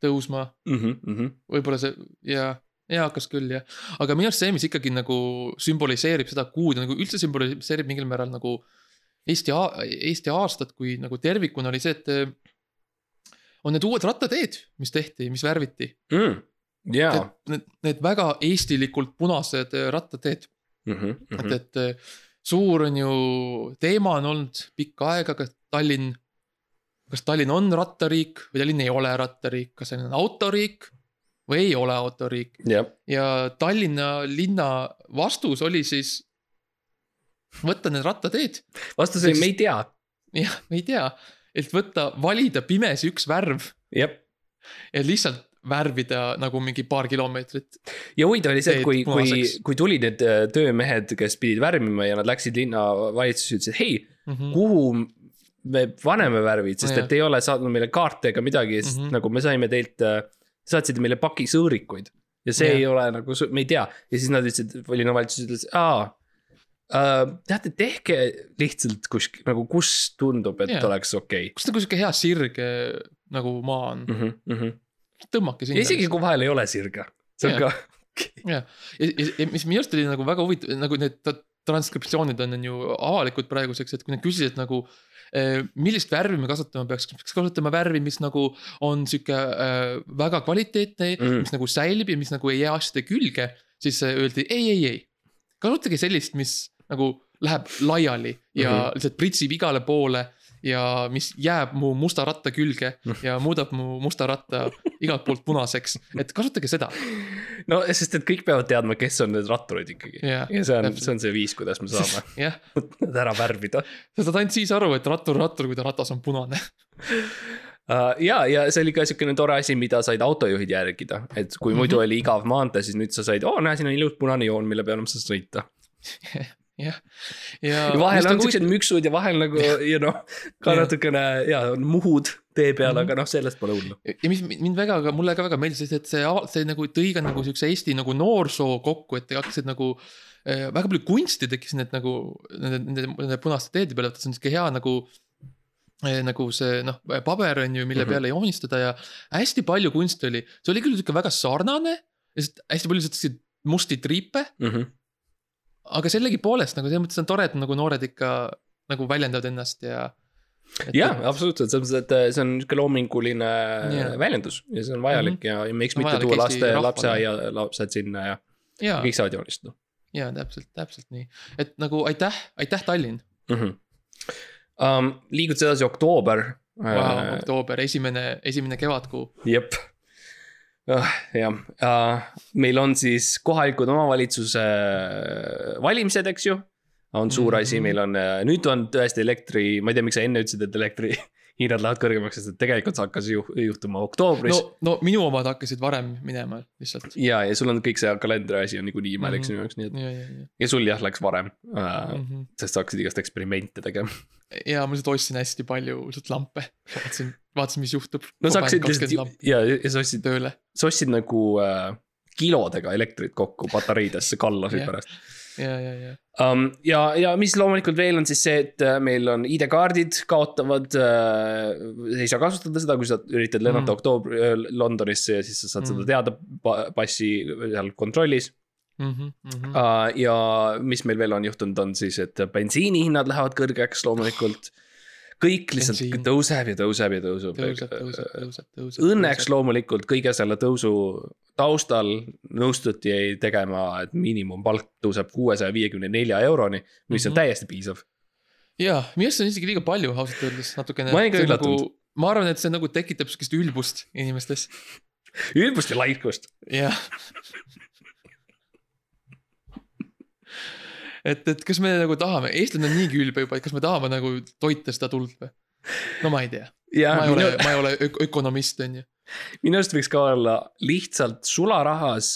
tõusma, mhm, võib-olla see ja, ja hakkas küll jah. aga minu arust see, mis ikkagi nagu sümboliseerib seda kuud ja nagu üldse sümboliseerib mingil määral nagu Eesti, Eesti aastat kui nagu tervikuna oli see, et on need uued rattateed, mis tehti, mis värviti. mhm. jaa, Need, need väga eestilikult punased eh, rattateed. Mhm, et, et eh, suur on ju teema on olnud pikka aega, kas Tallinn, kas Tallinn on rattariik või Tallinn ei ole rattariik, kas see on autoriik või ei ole autoriik. Jah, ja Tallinna linna vastus oli siis võtta need rattateed, vastus oli, me ei tea, jah, me ei tea, et võtta, valida pimesi üks värv. Jah. ja lihtsalt värvida nagu mingi paar kilomeetrit. ja huvitav oli see, et kui, kui kui tulid need äh, töömehed, kes pidid värvima ja nad läksid linnavalitsusse, ütlesid hei, Mhm. kuhu me paneme värvid, sest Jah. et ei ole saatnud meile kaarte ega midagi, sest Mhm. nagu me saime teilt, saatsite meile paki sõõrikuid. ja see Jah. ei ole nagu, me ei tea ja siis nad ütlesid, linnavalitsus ütles, aa äh,. teate, tehke lihtsalt kuskil nagu, kus tundub, et Jah. oleks okei kus nagu sihuke hea sirge nagu maa on, okay.. Mm -hmm. Tõmmake ja sinna. isegi kui vahel ei ole sirge, see on Jah. ka, ja, ja, ja mis minu arust oli nagu väga huvitav, nagu need transkriptsioonid on, on ju avalikud praeguseks, et kui nad küsisid nagu eh, millist värvi me kasutama peaks, peaks kasutama värvi, mis nagu on sihuke äh, väga kvaliteetne Mm. mis nagu säilib ja mis nagu ei jää asjade külge, siis äh, öeldi ei, ei, ei. kasutage sellist, mis nagu läheb laiali ja mm. -hmm. lihtsalt pritsib igale poole ja mis jääb mu musta ratta külge ja muudab mu musta ratta igalt poolt punaseks, et kasutage seda. no sest, et kõik peavad teadma, kes on need ratturid ikkagi Jah, ja see on, see on see viis, kuidas me saame nad ära värvida sa saad ainult siis aru, et rattur rattur, kui ta ratas on punane. uh, ja, ja see oli ka siukene tore asi, mida said autojuhid järgida, et kui muidu Mhm. oli igav maantee, siis nüüd sa said, oo näe, siin on ilus punane joon, mille peale ma saan sõita. Jah, ja. ja vahel on siuksed müksud ja vahel nagu, you know, ka Jah. natukene ja on muhud tee peal Mhm. aga noh, sellest pole hullu. ja mis mind väga, mulle ka väga meeldis, et see, see nagu tõi ka nagu siukse Eesti nagu noorsoo kokku, et hakkasid nagu äh, väga palju kunsti tekkis need nagu nende, nende, nende punaste teede peal, et see on sihuke hea nagu äh, nagu see noh, paber on ju, mille Mhm. peale joonistada ja hästi palju kunsti oli. see oli küll sihuke väga sarnane, hästi palju selliseid musti triipe, Mm -hmm. Aga sellegipoolest nagu selles mõttes on tore, et nagu noored ikka nagu väljendavad ennast ja. jah, absoluutselt, selles mõttes, et äh, see on niisugune loominguline Jaa. väljendus ja see on vajalik mm -hmm. ja, ja miks mitte tuua laste, rahvale. lapseaia lapsed sinna ja, ja, kõik saavad joonistada ja täpselt, täpselt nii, et nagu aitäh, aitäh, Tallinn mm. -hmm. Um, liigudes edasi oktoober wow,. oktoober, esimene, esimene kevadkuu. jep. Jah uh,, meil on siis kohalikud omavalitsuse valimised, eks ju. on suur Mhm. asi, meil on, nüüd on tõesti elektri, ma ei tea, miks sa enne ütlesid, et elektri hinnad lähevad kõrgemaks, sest et tegelikult see hakkas ju juhtuma oktoobris no, no minu omad hakkasid varem minema lihtsalt. ja, ja sul on kõik see kalendri asi on niikuinii imelik Mhm. sinu jaoks, nii et ja, ja, ja ja sul jah läks varem uh,, mm. -hmm. sest sa hakkasid igast eksperimente tegema. ja ma lihtsalt ostsin hästi palju lihtsalt lampe, vaatasin, vaatasin, mis juhtub. no sa hakkasid lihtsalt ja, ja sa ostsid, tööle. Sa ostsid nagu uh, kilodega elektrit kokku patareidesse, kallasid Jah. pärast ja, ja, ja, um,. ja, ja mis loomulikult veel on siis see, et äh, meil on ID-kaardid kaotavad äh,. ei saa kasutada seda, kui sa üritad lennata Mm. mm. oktoobri äh, Londonisse ja siis sa saad mm. Mm. seda teada pa passi seal kontrollis Mhm, mhm. uh,. ja mis meil veel on juhtunud, on siis, et bensiinihinnad lähevad kõrgeks loomulikult. Kõik lihtsalt Bensiin. tõuseb ja tõuseb ja tõuseb. tõuseb, tõuseb, tõuseb, tõuseb. Õnneks. loomulikult kõige selle tõusu taustal nõustuti tegema, et miinimumpalk tõuseb kuuesaja viiekümne nelja euroni, mis on Mhm. täiesti piisav. ja, minu arust see on isegi liiga palju ausalt öeldes natukene. Ma olin ka üllatunud. ma arvan, et see nagu tekitab sihukest ülbust inimestes, ülbust ja laikust. jah. et, et kas me nagu tahame, eestlane on niigi ülbe juba, et kas me tahame nagu toita seda tuld või? no ma ei tea, ma ei ole minu, ma ei ole ök ökonomist, on ju. minu arust võiks ka olla lihtsalt sularahas.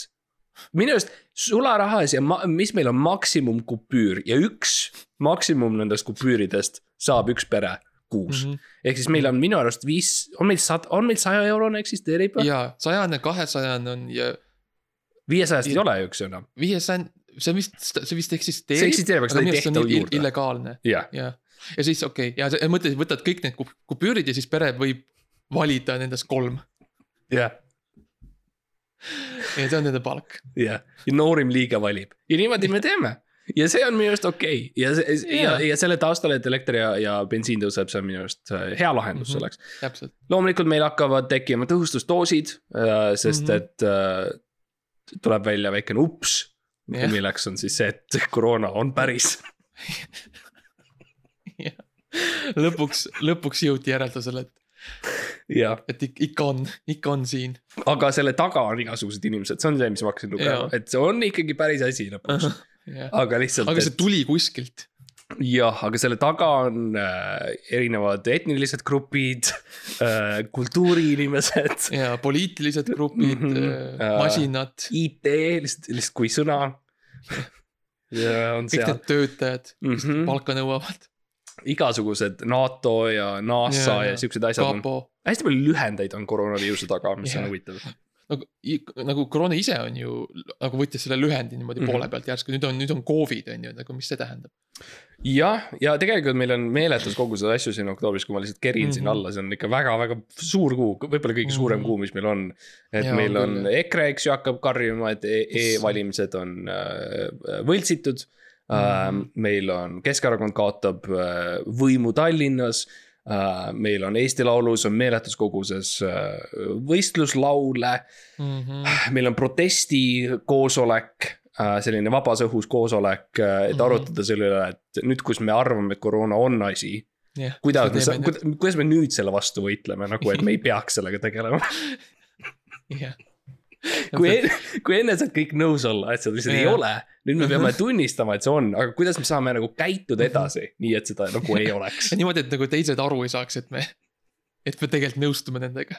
minu arust sularahas ja ma, mis meil on maksimumkupüür ja üks maksimum nendest kupüüridest saab üks pere kuus mm. -hmm. ehk siis meil on minu arust viis, on meil sad-, on meil saja eurone eksisteerib või? ja sajane, kahesajane on ja viiesajast ei ole ju üks enam. viiesajane, see vist, see vist see eksisteerib. eksisteerib, aga seda ei tehta juurde. illegaalne jah, jah, ja siis okei okay. ja mõtled, võtad kõik need kup- kupüürid ja siis pere võib valida nendest kolm jah, ja see on nende palk. jah, ja noorim liige valib ja niimoodi me teeme ja see on minu arust okei okay. ja see ja, Jaa. ja selle taustal, et elekter ja, ja bensiin tõuseb, see on minu arust äh, hea lahendus Mhm. selleks. täpselt, loomulikult meil hakkavad tekkima tõhustusdoosid, sest Mhm. et äh, tuleb välja väikene ups, Jah. milleks on siis see, et koroona on päris. lõpuks, lõpuks jõuti järeldusele, et, jah, et ik- ikka on, ikka on siin. aga selle taga on igasugused inimesed, see on see, mis ma hakkasin lugema et see on ikkagi päris asi lõpuks, aga lihtsalt. aga see tuli kuskilt. jah, aga selle taga on äh, erinevad etnilised grupid äh,, kultuuriinimesed, ja poliitilised grupid mm, -hmm. Aa. masinad, IT lihtsalt, lihtsalt kui sõna. ja on kõik seal need töötajad, kes Mhm. palka nõuavad, igasugused NATO ja NASA ja, jaa. ja siuksed asjad hästi palju lühendeid on koroonaviiruse taga, mis Jah. on huvitav. nagu, nagu koroona ise on ju nagu võttis selle lühendi niimoodi mm Mhm. -hmm. poole pealt järsku, nüüd on, nüüd on Covid on ju, nagu mis see tähendab. jah, ja tegelikult meil on meeletus koguses asju siin oktoobris, kui ma lihtsalt kerin mm -hmm. siin Mhm. alla, see on ikka väga-väga suur kuu, võib-olla kõige suurem Mhm. kuu, mis meil on. et Jaa, meil on küll. EKRE, eks ju, hakkab karjuma, et e- e-valimised on äh, võltsitud mm. Mhm. -hmm. meil on Keskerakond kaotab äh, võimu Tallinnas äh,. Meil on Eesti Laulus on meeletus koguses äh, võistluslaule Mm -hmm. meil on protestikoosolek äh, selline vabas õhus koosolek, et Mhm. arutada selle üle, et nüüd, kus me arvame, et koroona on asi. jah. kuidas me, kuidas me nüüd selle vastu võitleme nagu, et me ei peaks sellega tegelema. jah. kui, kui enne saad kõik nõus olla, et seda lihtsalt ei ole, nüüd me peame tunnistama, et see on, aga kuidas me saame nagu käituda edasi, nii et seda nagu ei oleks. niimoodi, et nagu teised aru ei saaks, et me, et me tegelikult nõustume nendega.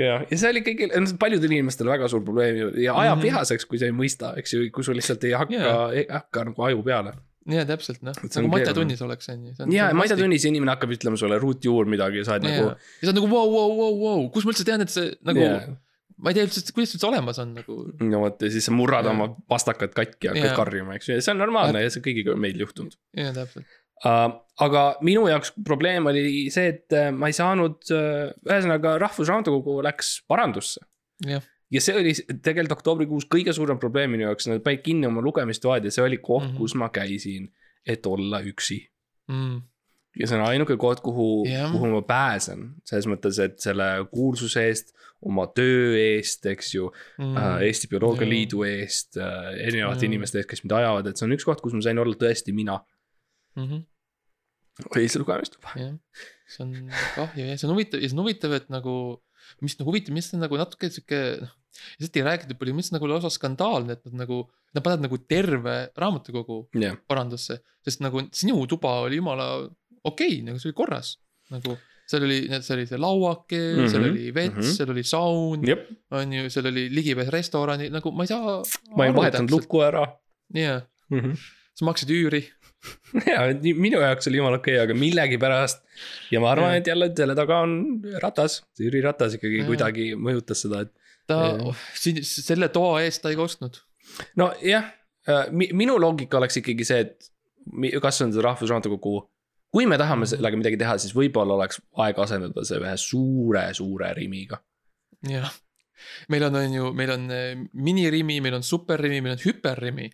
ja, ja see oli kõigil, paljudel inimestel väga suur probleem ju ja ajab Mhm. vihaseks, kui sa ei mõista, eks ju, kui sul lihtsalt ei hakka ei hakka nagu aju peale. ja täpselt noh, nagu Matja keeruline. tunnis oleks, on ju. ja, ma ei tea, tunnis inimene hakkab ütlema sulle ruutjuur midagi ja sa oled nagu ja sa oled nagu vau, vau, vau, vau, kus ma üldse tean, et see nagu Jaa. Ma ei tea üldse, kuidas üldse olemas on nagu. no vot ja siis sa murrad Jaa. oma pastakad katki ja hakkad Jaa. karjuma, eks ju, ja see on normaalne ja see kõigiga on meil juhtunud ja täpselt. uh,. aga minu jaoks probleem oli see, et äh, ma ei saanud uh,, ühesõnaga Rahvusraamatukogu läks parandusse. ja see oli tegelikult oktoobrikuus kõige suurem probleem minu jaoks, nad panid kinni oma lugemistoad ja see oli koht mm. -hmm. kus ma käisin, et olla üksi. mm, ja see on ainuke koht, kuhu Jah. kuhu ma pääsen, selles mõttes, et selle kuulsuse eest, oma töö eest, eks ju mm, mm., Eesti Bioloogia Jaa. Liidu eest, erinevate Jaa. inimeste eest, kes mind ajavad, et see on üks koht, kus ma sain olla tõesti mina. mm -hmm, oli see lugemistuba? jah, see on kahju ja see on huvitav ja see on huvitav, et nagu, mis nagu huvitav, mis on nagu natuke sihuke, noh. lihtsalt ei räägitud palju, mis nagu lausa skandaalne, et nad nagu, nad panevad nagu terve raamatukogu jah, parandusse, sest nagu sinu tuba oli jumala okei okay,, nagu see oli korras, nagu seal oli, seal oli see lauake mm, -hmm, seal Mhm, oli vets mm, mhm. -hmm. seal oli saun, jep, on ju, seal oli ligipääs restorani, nagu ma ei saa. ma ei vahetanud. lukku ära. jaa, ja sa maksid üüri, minu jaoks oli jumala okei, aga millegipärast ja ma arvan, et jälle selle taga on Ratas, Jüri Ratas ikkagi Jaa. kuidagi mõjutas seda, et ta siin selle toa eest ta ei ostnud. nojah, minu loogika oleks ikkagi see, et kas on see Rahvusraamatukogu. Kui me tahame sellega midagi teha, siis võib-olla oleks aeg asendada see ühe suure-suure Rimiga. jah, meil on, on ju, meil on eh, minirimi, meil on superrimi, meil on hüperrimi.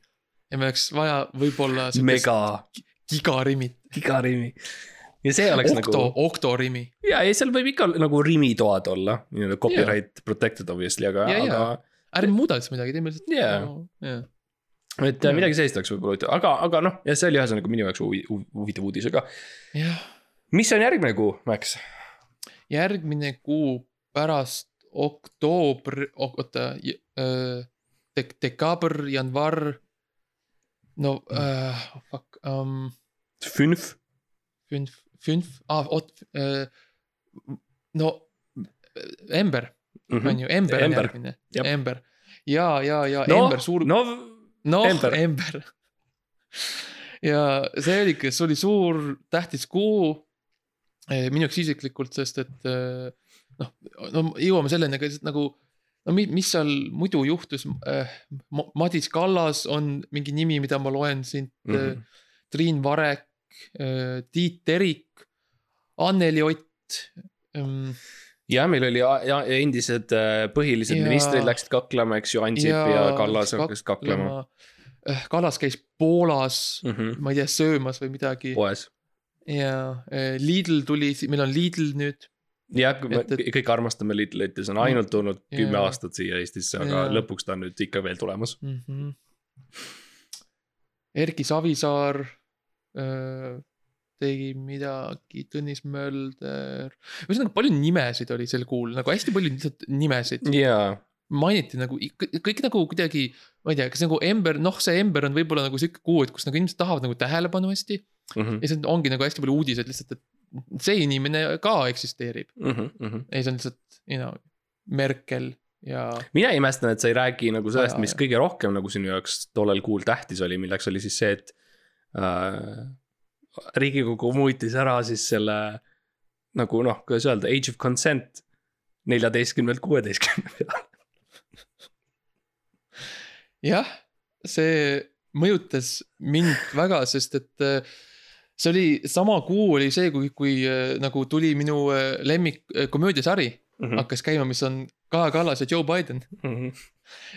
ja meil oleks vaja võib-olla. mega, gigarimit, gigarimi. ja see oleks okto, nagu, oktorimi. ja, ja seal võib ikka nagu Rimi toad olla, copyright protected obviously, aga, aga ärme muuda üldse midagi, teeme lihtsalt Jaa. Et Jaa. midagi sellist oleks võib-olla huvitav, aga, aga noh, ja see oli ühesõnaga minu jaoks huvi, huv- huvitav uudis, aga mis on järgmine kuu, Max? järgmine kuu pärast oktoobri, oota, dek-, dekaaber, jaanuar. no uh,, fuck um,, Fünf, fünf, fünf, ah, oot uh,, no Ember on ju, Ember on järgmine Ember. Ja, ja, ja no Ember, suur, no noh, Ember. Ja see oli ikka, see oli suur tähtis kuu eh, minu jaoks isiklikult, sest et eh, noh, no jõuame selleni, aga lihtsalt nagu no mi- mis seal muidu juhtus eh,, Madis Kallas on mingi nimi, mida ma loen siit mm. -hmm. Triin Varek, Tiit Terik, Anneli Ott ähm, ja meil oli ja, ja endised äh, põhilised Ja- ministrid läksid kaklema, eks ju, Ansip ja, ja Kallas hakkasid kaklema. Eh, Kallas käis Poolas mm. -hmm. ma ei tea, söömas või midagi poes. ja eh, Lidl tuli, meil on Lidl nüüd. jah, kõik armastame Lidlit ja see on ainult tulnud Jaa. kümme aastat siia Eestisse, aga Jaa. lõpuks ta on nüüd ikka veel tulemas. Mm -hmm. Erki Savisaar tegi midagi, Tõnis Mölder, ühesõnaga palju nimesid oli sel kuul, nagu hästi palju lihtsalt nimesid jaa, mainiti nagu kõik, nagu kuidagi, ma ei tea, kas nagu Ember, noh, see Ember on võib-olla nagu sihuke kuu, et kus nagu inimesed tahavad nagu tähelepanu hästi Mhm. ja siis ongi nagu hästi palju uudiseid lihtsalt, et see inimene ka eksisteerib Mhm, ja siis on lihtsalt, you know, Merkel ja mina imestan, et sa ei räägi nagu sellest, mis jaa. kõige rohkem nagu sinu jaoks tollel kuul tähtis oli, milleks oli siis see, et äh,. Riigikogu muutis ära siis selle nagu noh, kuidas öelda, age of consent neljateistkümnelt kuueteistkümne peale. jah, see mõjutas mind väga, sest et äh, see oli sama kuu oli see, kui, kui äh, nagu tuli minu äh, lemmik komöödiasari Mhm. hakkas käima, mis on Kaja Kallas ja Joe Biden.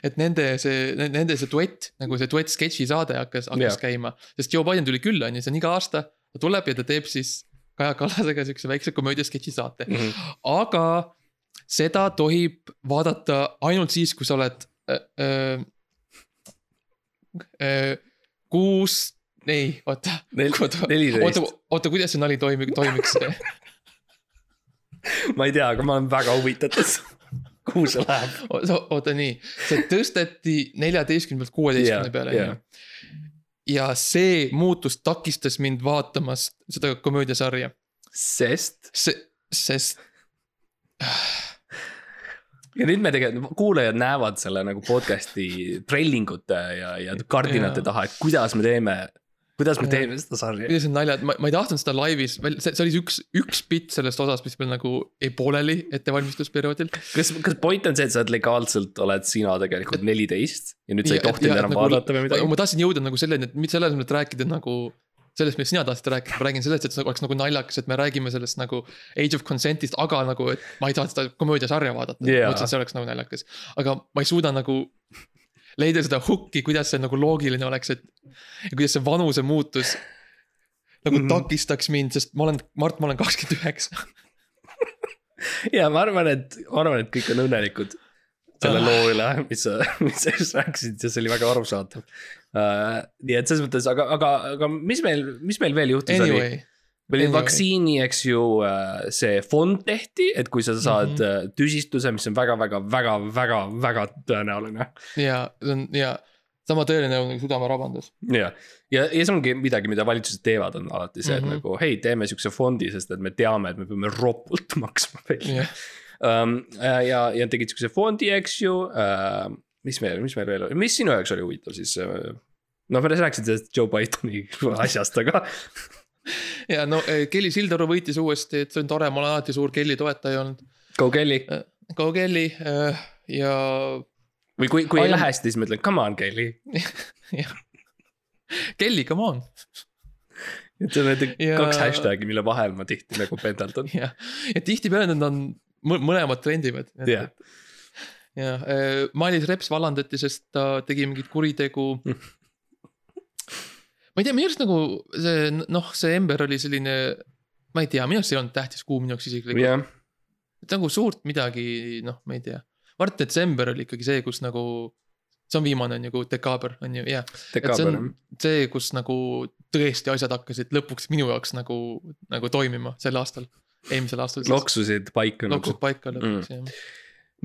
et nende see, nende see duett nagu see duett sketši saade hakkas, hakkas Jah. käima, sest Joe Biden tuli külla, on ju, see on iga aasta, ta tuleb ja ta teeb siis Kaja Kallasega siukse väikse komöödia sketši saate. aga seda tohib vaadata ainult siis, kui sa oled äh, äh, kuus, ei, oota, Nel- oota, neliteist,, oota, kuidas see nali toimib, toimiks? ma ei tea, aga ma olen väga huvitatud. Kuhu see läheb? oota nii, see tõsteti neljateistkümnelt kuueteistkümne peale, jaa. onju. ja see muutus takistas mind vaatamast seda komöödiasarja, sest see, sest ja nüüd me tegelikult, kuulajad näevad selle nagu podcast'i trellingute ja, ja kardinate Jaa. taha, et kuidas me teeme, kuidas me teeme seda sarja. kuidas need naljad, ma, ma ei tahtnud seda laivis, see, see oli üks, üks bitt sellest osast, mis meil nagu jäi pooleli ettevalmistusperioodil. kas, kas point on see, et sa oled legaalselt, oled sina tegelikult neliteist ja nüüd sa ei tohtinud enam nagu- vaadata või midagi? ma tahtsin jõuda nagu selleni, et mitte selles mõttes rääkida nagu sellest, millest sina tahtsid rääkida, ma räägin sellest, et see oleks nagu naljakas, et me räägime sellest nagu age of consent'ist, aga nagu, et ma ei taha seda komöödiasarja vaadata yeah.. ma mõtlesin, et see oleks nagu naljakas, aga ma ei suuda nagu leida seda hukki, kuidas see nagu loogiline oleks, et ja kuidas see vanuse muutus nagu mm. -hmm. takistaks mind, sest ma olen, Mart, ma olen kakskümmend üheksa. ja ma arvan, et, ma arvan, et kõik on õnnelikud selle Ah. loo üle, mis sa, mis sa just rääkisid ja see oli väga arusaadav uh,. nii et selles mõttes, aga, aga, aga mis meil, mis meil veel juhtus oli? Meil oli vaktsiini, eks ju, see fond tehti, et kui sa saad mm. -hmm. tüsistuse, mis on väga, väga, väga, väga, väga tõenäoline. ja see on ja sama tõeline on südamerabandus. ja, ja, ja see ongi midagi, mida valitsused teevad, on alati see, et mm. -hmm. nagu hei, teeme siukse fondi, sest et me teame, et me peame ropult maksma veel jah, um,. ja, ja tegid siukse fondi, eks ju uh,. mis meil, mis meil veel oli, mis sinu jaoks oli huvitav siis uh,? noh, sa rääkisid sellest Joe Bideni asjast, aga ja no eh, Kelly Sildaru võitis uuesti, et see on tore, ma olen alati suur Kelly toetaja olnud. go Kelly Go Kelly äh, ja, või kui, kui ei Ai- lähe hästi, siis ma ütlen come on Kelly. Kelly, come on, et see on need Ja- kaks hashtag'i, mille vahel ma tihti nagu pendeldan. jah, ja tihtipeale need on mõ- mõlemad trendivad. jah, ja äh, Mailis Reps vallandati, sest ta tegi mingit kuritegu. Ma ei tea, minu arust nagu see noh, see Ember oli selline, ma ei tea, minu arust ei olnud tähtis kuu minu jaoks isiklikult. jah, et nagu suurt midagi, noh, ma ei tea. ma arvan, et detsember oli ikkagi see, kus nagu, see on viimane on ju, dekaaber on ju, jah. et see on see, kus nagu tõesti asjad hakkasid lõpuks minu jaoks nagu, nagu toimima sel aastal, eelmisel aastal. loksusid paika nagu loksus. paika lõpuks mm., jah.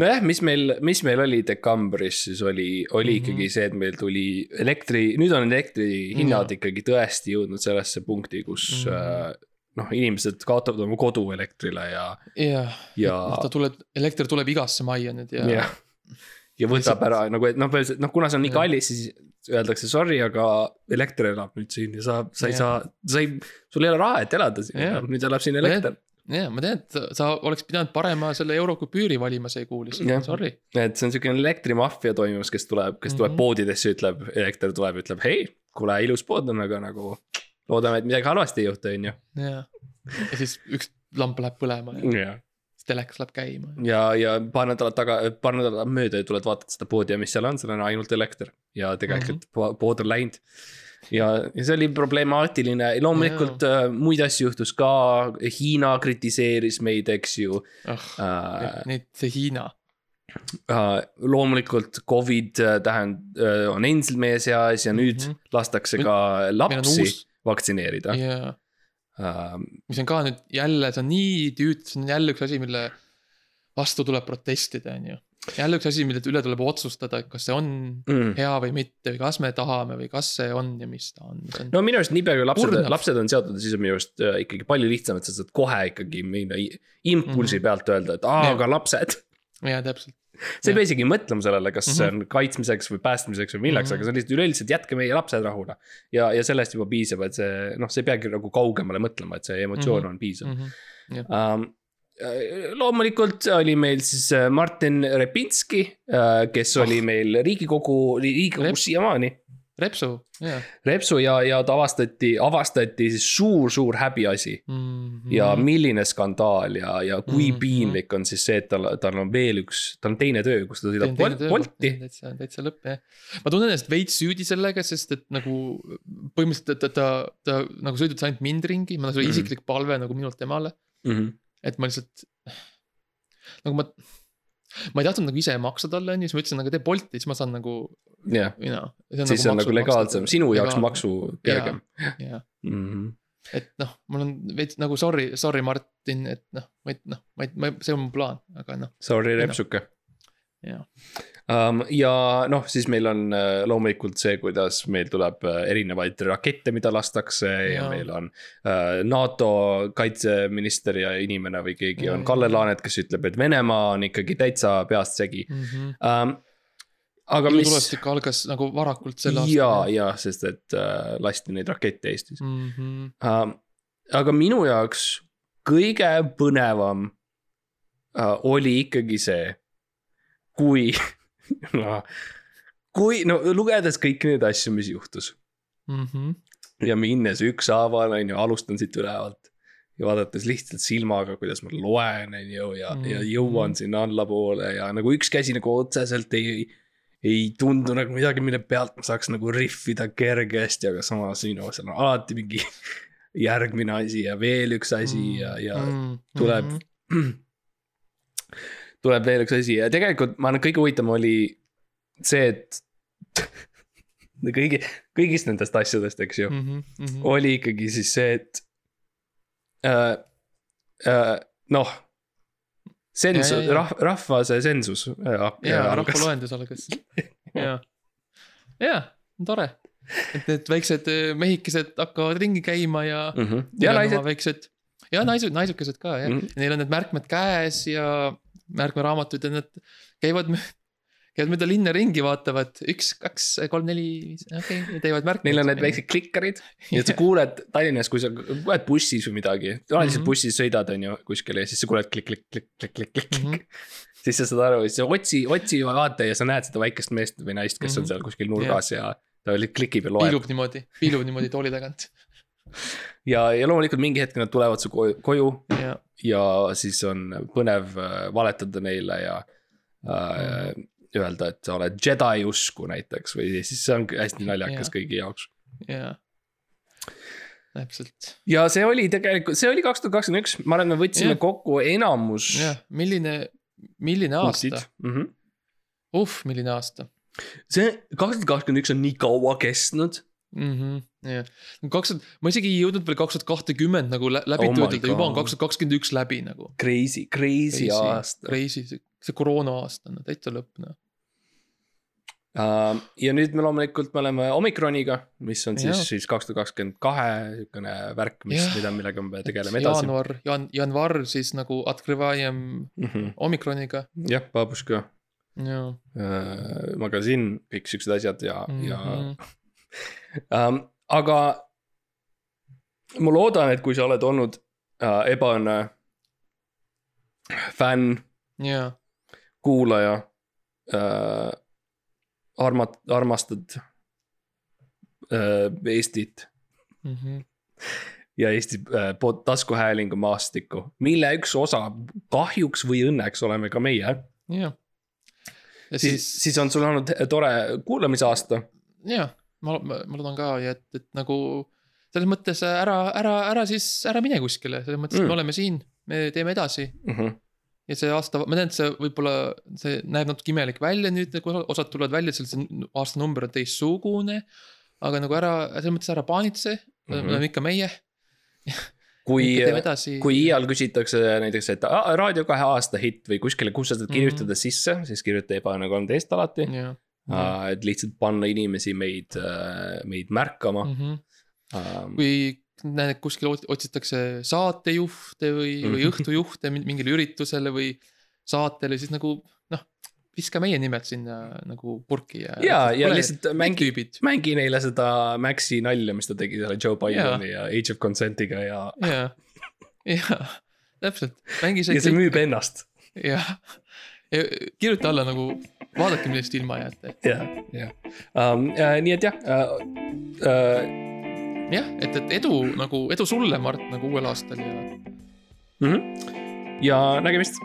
nojah, mis meil, mis meil oli dekambris, siis oli, oli Mhm. ikkagi see, et meil tuli elektri, nüüd on elektri hinnad Mhm. ikkagi tõesti jõudnud sellesse punkti, kus Mhm. äh, noh, inimesed kaotavad oma kodu elektrile ja, jah, ja ta tuleb, elekter tuleb igasse majja nüüd ja, jah. ja võtab ära nagu, et noh, noh, kuna see on nii Jah. kallis, siis öeldakse sorry, aga elekter elab nüüd siin ja sa, sa ei Jah. saa, sa ei, sul ei ole raha, et elada siin nüüd elab siin elekter. Ja ma tean, et sa oleks pidanud parema selle eurokupüüri valima see kuu Jah. lihtsalt, sorry. et see on siukene elektrimaffia toimumas, kes tuleb, kes tuleb Mhm. poodidesse, ütleb, elekter tuleb, ütleb hei, kuule, ilus pood on, aga nagu loodame, et midagi halvasti ei juhtu, on ju. jah, ja siis üks lamp läheb põlema ja ja, siis telekas läheb käima. ja, ja paar nädalat taga, paar nädalat mööda tuled vaatad seda poodi ja mis seal on, seal on ainult elekter ja tegelikult mm -hmm. pood on läinud. ja, ja see oli problemaatiline, loomulikult äh, muid asju juhtus ka, Hiina kritiseeris meid, eks ju äh,. Neid, see Hiina, Uh, loomulikult Covid äh, tähend- uh,, on endiselt meie seas ja nüüd mm. -hmm. lastakse ka lapsi uus vaktsineerida ja uh,. mis on ka nüüd jälle, see on nii tüütu, see on jälle üks asi, mille vastu tuleb protestida, on ju. Jälle üks asi, mille üle tuleb otsustada, et kas see on Mm. hea või mitte või kas me tahame või kas see on ja mis ta on, see on no minu arust niipea kui lapsed lapsed on seotud, siis on minu arust uh, ikkagi palju lihtsam, et sa saad kohe ikkagi minna impulsi Mhm. pealt öelda, et aa, aga lapsed. jaa, täpselt. sa ei pea isegi mõtlema sellele, kas see Mhm. on kaitsmiseks või päästmiseks või milleks mm, -hmm. Mhm. aga see on lihtsalt üleüldiselt jätke meie lapsed rahule. ja, ja sellest juba piisab, et see noh, sa ei peagi nagu kaugemale mõtlema, et see emotsioon Mhm. on piisav Mhm. um,. Loomulikult oli meil siis äh, Martin Repinski, kes Oh. oli meil Riigikogu, Riigikogus siiamaani. Repsu, jaa Repsu ja, ja ta avastati, avastati siis suur-suur häbiasi mm. -hmm. ja milline skandaal ja, ja kui Mhm. piinlik on siis see, et tal, tal on veel üks, tal on teine töö, kus ta sõidab Bolt- Bolti. täitsa, täitsa lõpp jah. ma tunnen ennast veits süüdi sellega, sest et nagu põhimõtteliselt ta, ta, ta, ta nagu sõidutas ainult mind ringi, ma, see oli Mhm. isiklik palve nagu minult temale, et ma lihtsalt, nagu ma, ma ei tahtnud nagu ise maksta talle on ju, siis ma ütlesin, aga tee Bolti, siis ma saan nagu, jah, siis see on nagu legaalsem, sinu jaoks maksu kergem. jah, Mhm. et noh, mul on veits nagu sorry, sorry Martin, et noh, ma ei, noh, ma ei, ma see on mu plaan, aga noh, Sorry, noh. repsuke. jah. um,. ja noh, siis meil on äh, loomulikult see, kuidas meil tuleb äh, erinevaid rakette, mida lastakse ja, ja meil on äh, NATO kaitseminister ja inimene või keegi Jaa, on jaa, Kalle. Laanet, kes ütleb, et Venemaa on ikkagi täitsa peast segi um,. aga mis, tulestik algas nagu varakult sel ja, aastal. ja sest, et äh, lasti neid rakette Eestis mm. -hmm. uh,. aga minu jaoks kõige põnevam uh, oli ikkagi see, kui no,, kui no lugedes kõiki neid asju, mis juhtus Mm -hmm. ja minnes ükshaaval on ju, alustan siit ülevalt ja vaadates lihtsalt silmaga, kuidas ma loen, on ju, ja mm, -hmm. ja jõuan sinna allapoole ja nagu üks käsi nagu otseselt ei, ei tundu nagu midagi, mille pealt ma saaks nagu rihvida kergesti, aga samas, you know, seal on alati mingi järgmine asi ja veel üks asi ja, ja mm, tuleb tuleb veel üks asi ja tegelikult ma arvan, kõige huvitavam oli see, et kõigi, kõigist nendest asjadest, eks ju, mm. -hmm. oli ikkagi siis see, et äh,. Äh, noh, sensus ja. rahva, see sensus äh, jaa, algas. rahvaloendus algas. jaa, jaa, tore. et need väiksed äh, mehikesed hakkavad ringi käima ja. Mhm. ja naised, väiksed ja naised, naisukesed ka jah mm. -hmm. neil on need märkmed käes ja märkmeraamatud ja nad käivad, käivad mööda linna ringi, vaatavad üks, kaks, kolm, neli, viis, okei okay,, teevad märkmeid. neil on need väiksed klikkerid ja sa kuuled Tallinnas, kui sa oled bussis või midagi, tavaliselt Mhm. bussis sõidad, on ju, kuskile ja siis sa kuuled klikk, klikk, klikk, klikk, klikk, klikk Mhm. siis sa saad aru, siis otsi, otsi vaata ja sa näed seda väikest meest või naist, kes on Mhm. seal kuskil nurgas ja ta oli klikib ja loeb. piilub niimoodi, piilub niimoodi tooli tagant ja, ja loomulikult mingi hetk nad tulevad su koju, koju ja, ja siis on põnev äh, valetada neile ja äh, öelda, et sa oled Jedi usku näiteks või siis see on hästi naljakas Jah. kõigi jaoks. ja. täpselt, ja see oli tegelikult, see oli kaks tuhat kakskümmend üks, ma arvan, me võtsime Jah. kokku enamus jah, milline, milline aasta,. Mm -hmm. uh, milline aasta see kaks tuhat kakskümmend üks on nii kaua kestnud. mm. -hmm, jah, kaks tuhat, ma isegi ei jõudnud veel kaks tuhat kahtekümmend nagu lä- läbi Oh töötada, juba on kaks tuhat kakskümmend üks läbi nagu. Crazy, crazy aasta. Crazy, see, see koroona aasta, no täitsa lõpp noh. Uh, ja nüüd me loomulikult me oleme omikroniga, mis on siis Jah., siis kaks tuhat kakskümmend kahe niisugune värk, mis mida, millega me tegeleme edasi. jaanuar, jaan-, jaanuar siis nagu Atkrivajem Mm -hmm. omikroniga, jah, Babuška jaa. äh,, magasiin, kõik siuksed asjad ja mm, -hmm. ja um. aga ma loodan, et kui sa oled olnud uh, ebaõnne fänn, jaa, kuulaja uh,, armat-, armastad uh, Eestit Mhm. ja Eesti äh, taskuhäälingu maastikku, mille üks osa kahjuks või õnneks oleme ka meie. jah. ja siis, siis, siis on sul olnud tore kuulamisaasta. jah, ma, ma, ma loodan ka ja et, et nagu selles mõttes ära, ära, ära siis, ära mine kuskile, selles mõttes mm., Mm. et me oleme siin, me teeme edasi ja see aasta, ma tean, et see võib-olla, see näeb natuke imelik välja nüüd, kui osad tulevad välja, seal see aastanumber on teistsugune. aga nagu ära, selles mõttes ära paanitse mm, Mhm. -hmm. me oleme ikka meie. kui, kui iial küsitakse näiteks, et "Aa, Raadio kahe aasta hitt või kuskile, kus sa tahad Mhm. kirjutada sisse, siis kirjuta ebaõnne kolmteist alati. jah, et lihtsalt panna inimesi meid, meid märkama. Mhm. kui näed, kuskil ot- otsitakse saatejuhte või, või Mhm. õhtujuhte min- mingile üritusele või saatele, siis nagu noh, viska meie nimed sinna nagu purki ja. ja, ja lihtsalt mängi mängi, neile seda Maxi nalja, mis ta tegi selle Joe Bideni ja Age of Consent'iga ja, ja, ja täpselt, mängi see ja see müüb ennast. jah, kirjuta alla nagu vaadake, millest ilma jääte. jah, jah um,. Nii et jah uh,. Uh, jah, et, et edu nagu, edu sulle, Mart, nagu uuel aastal ja mm -hmm. ja nägemist.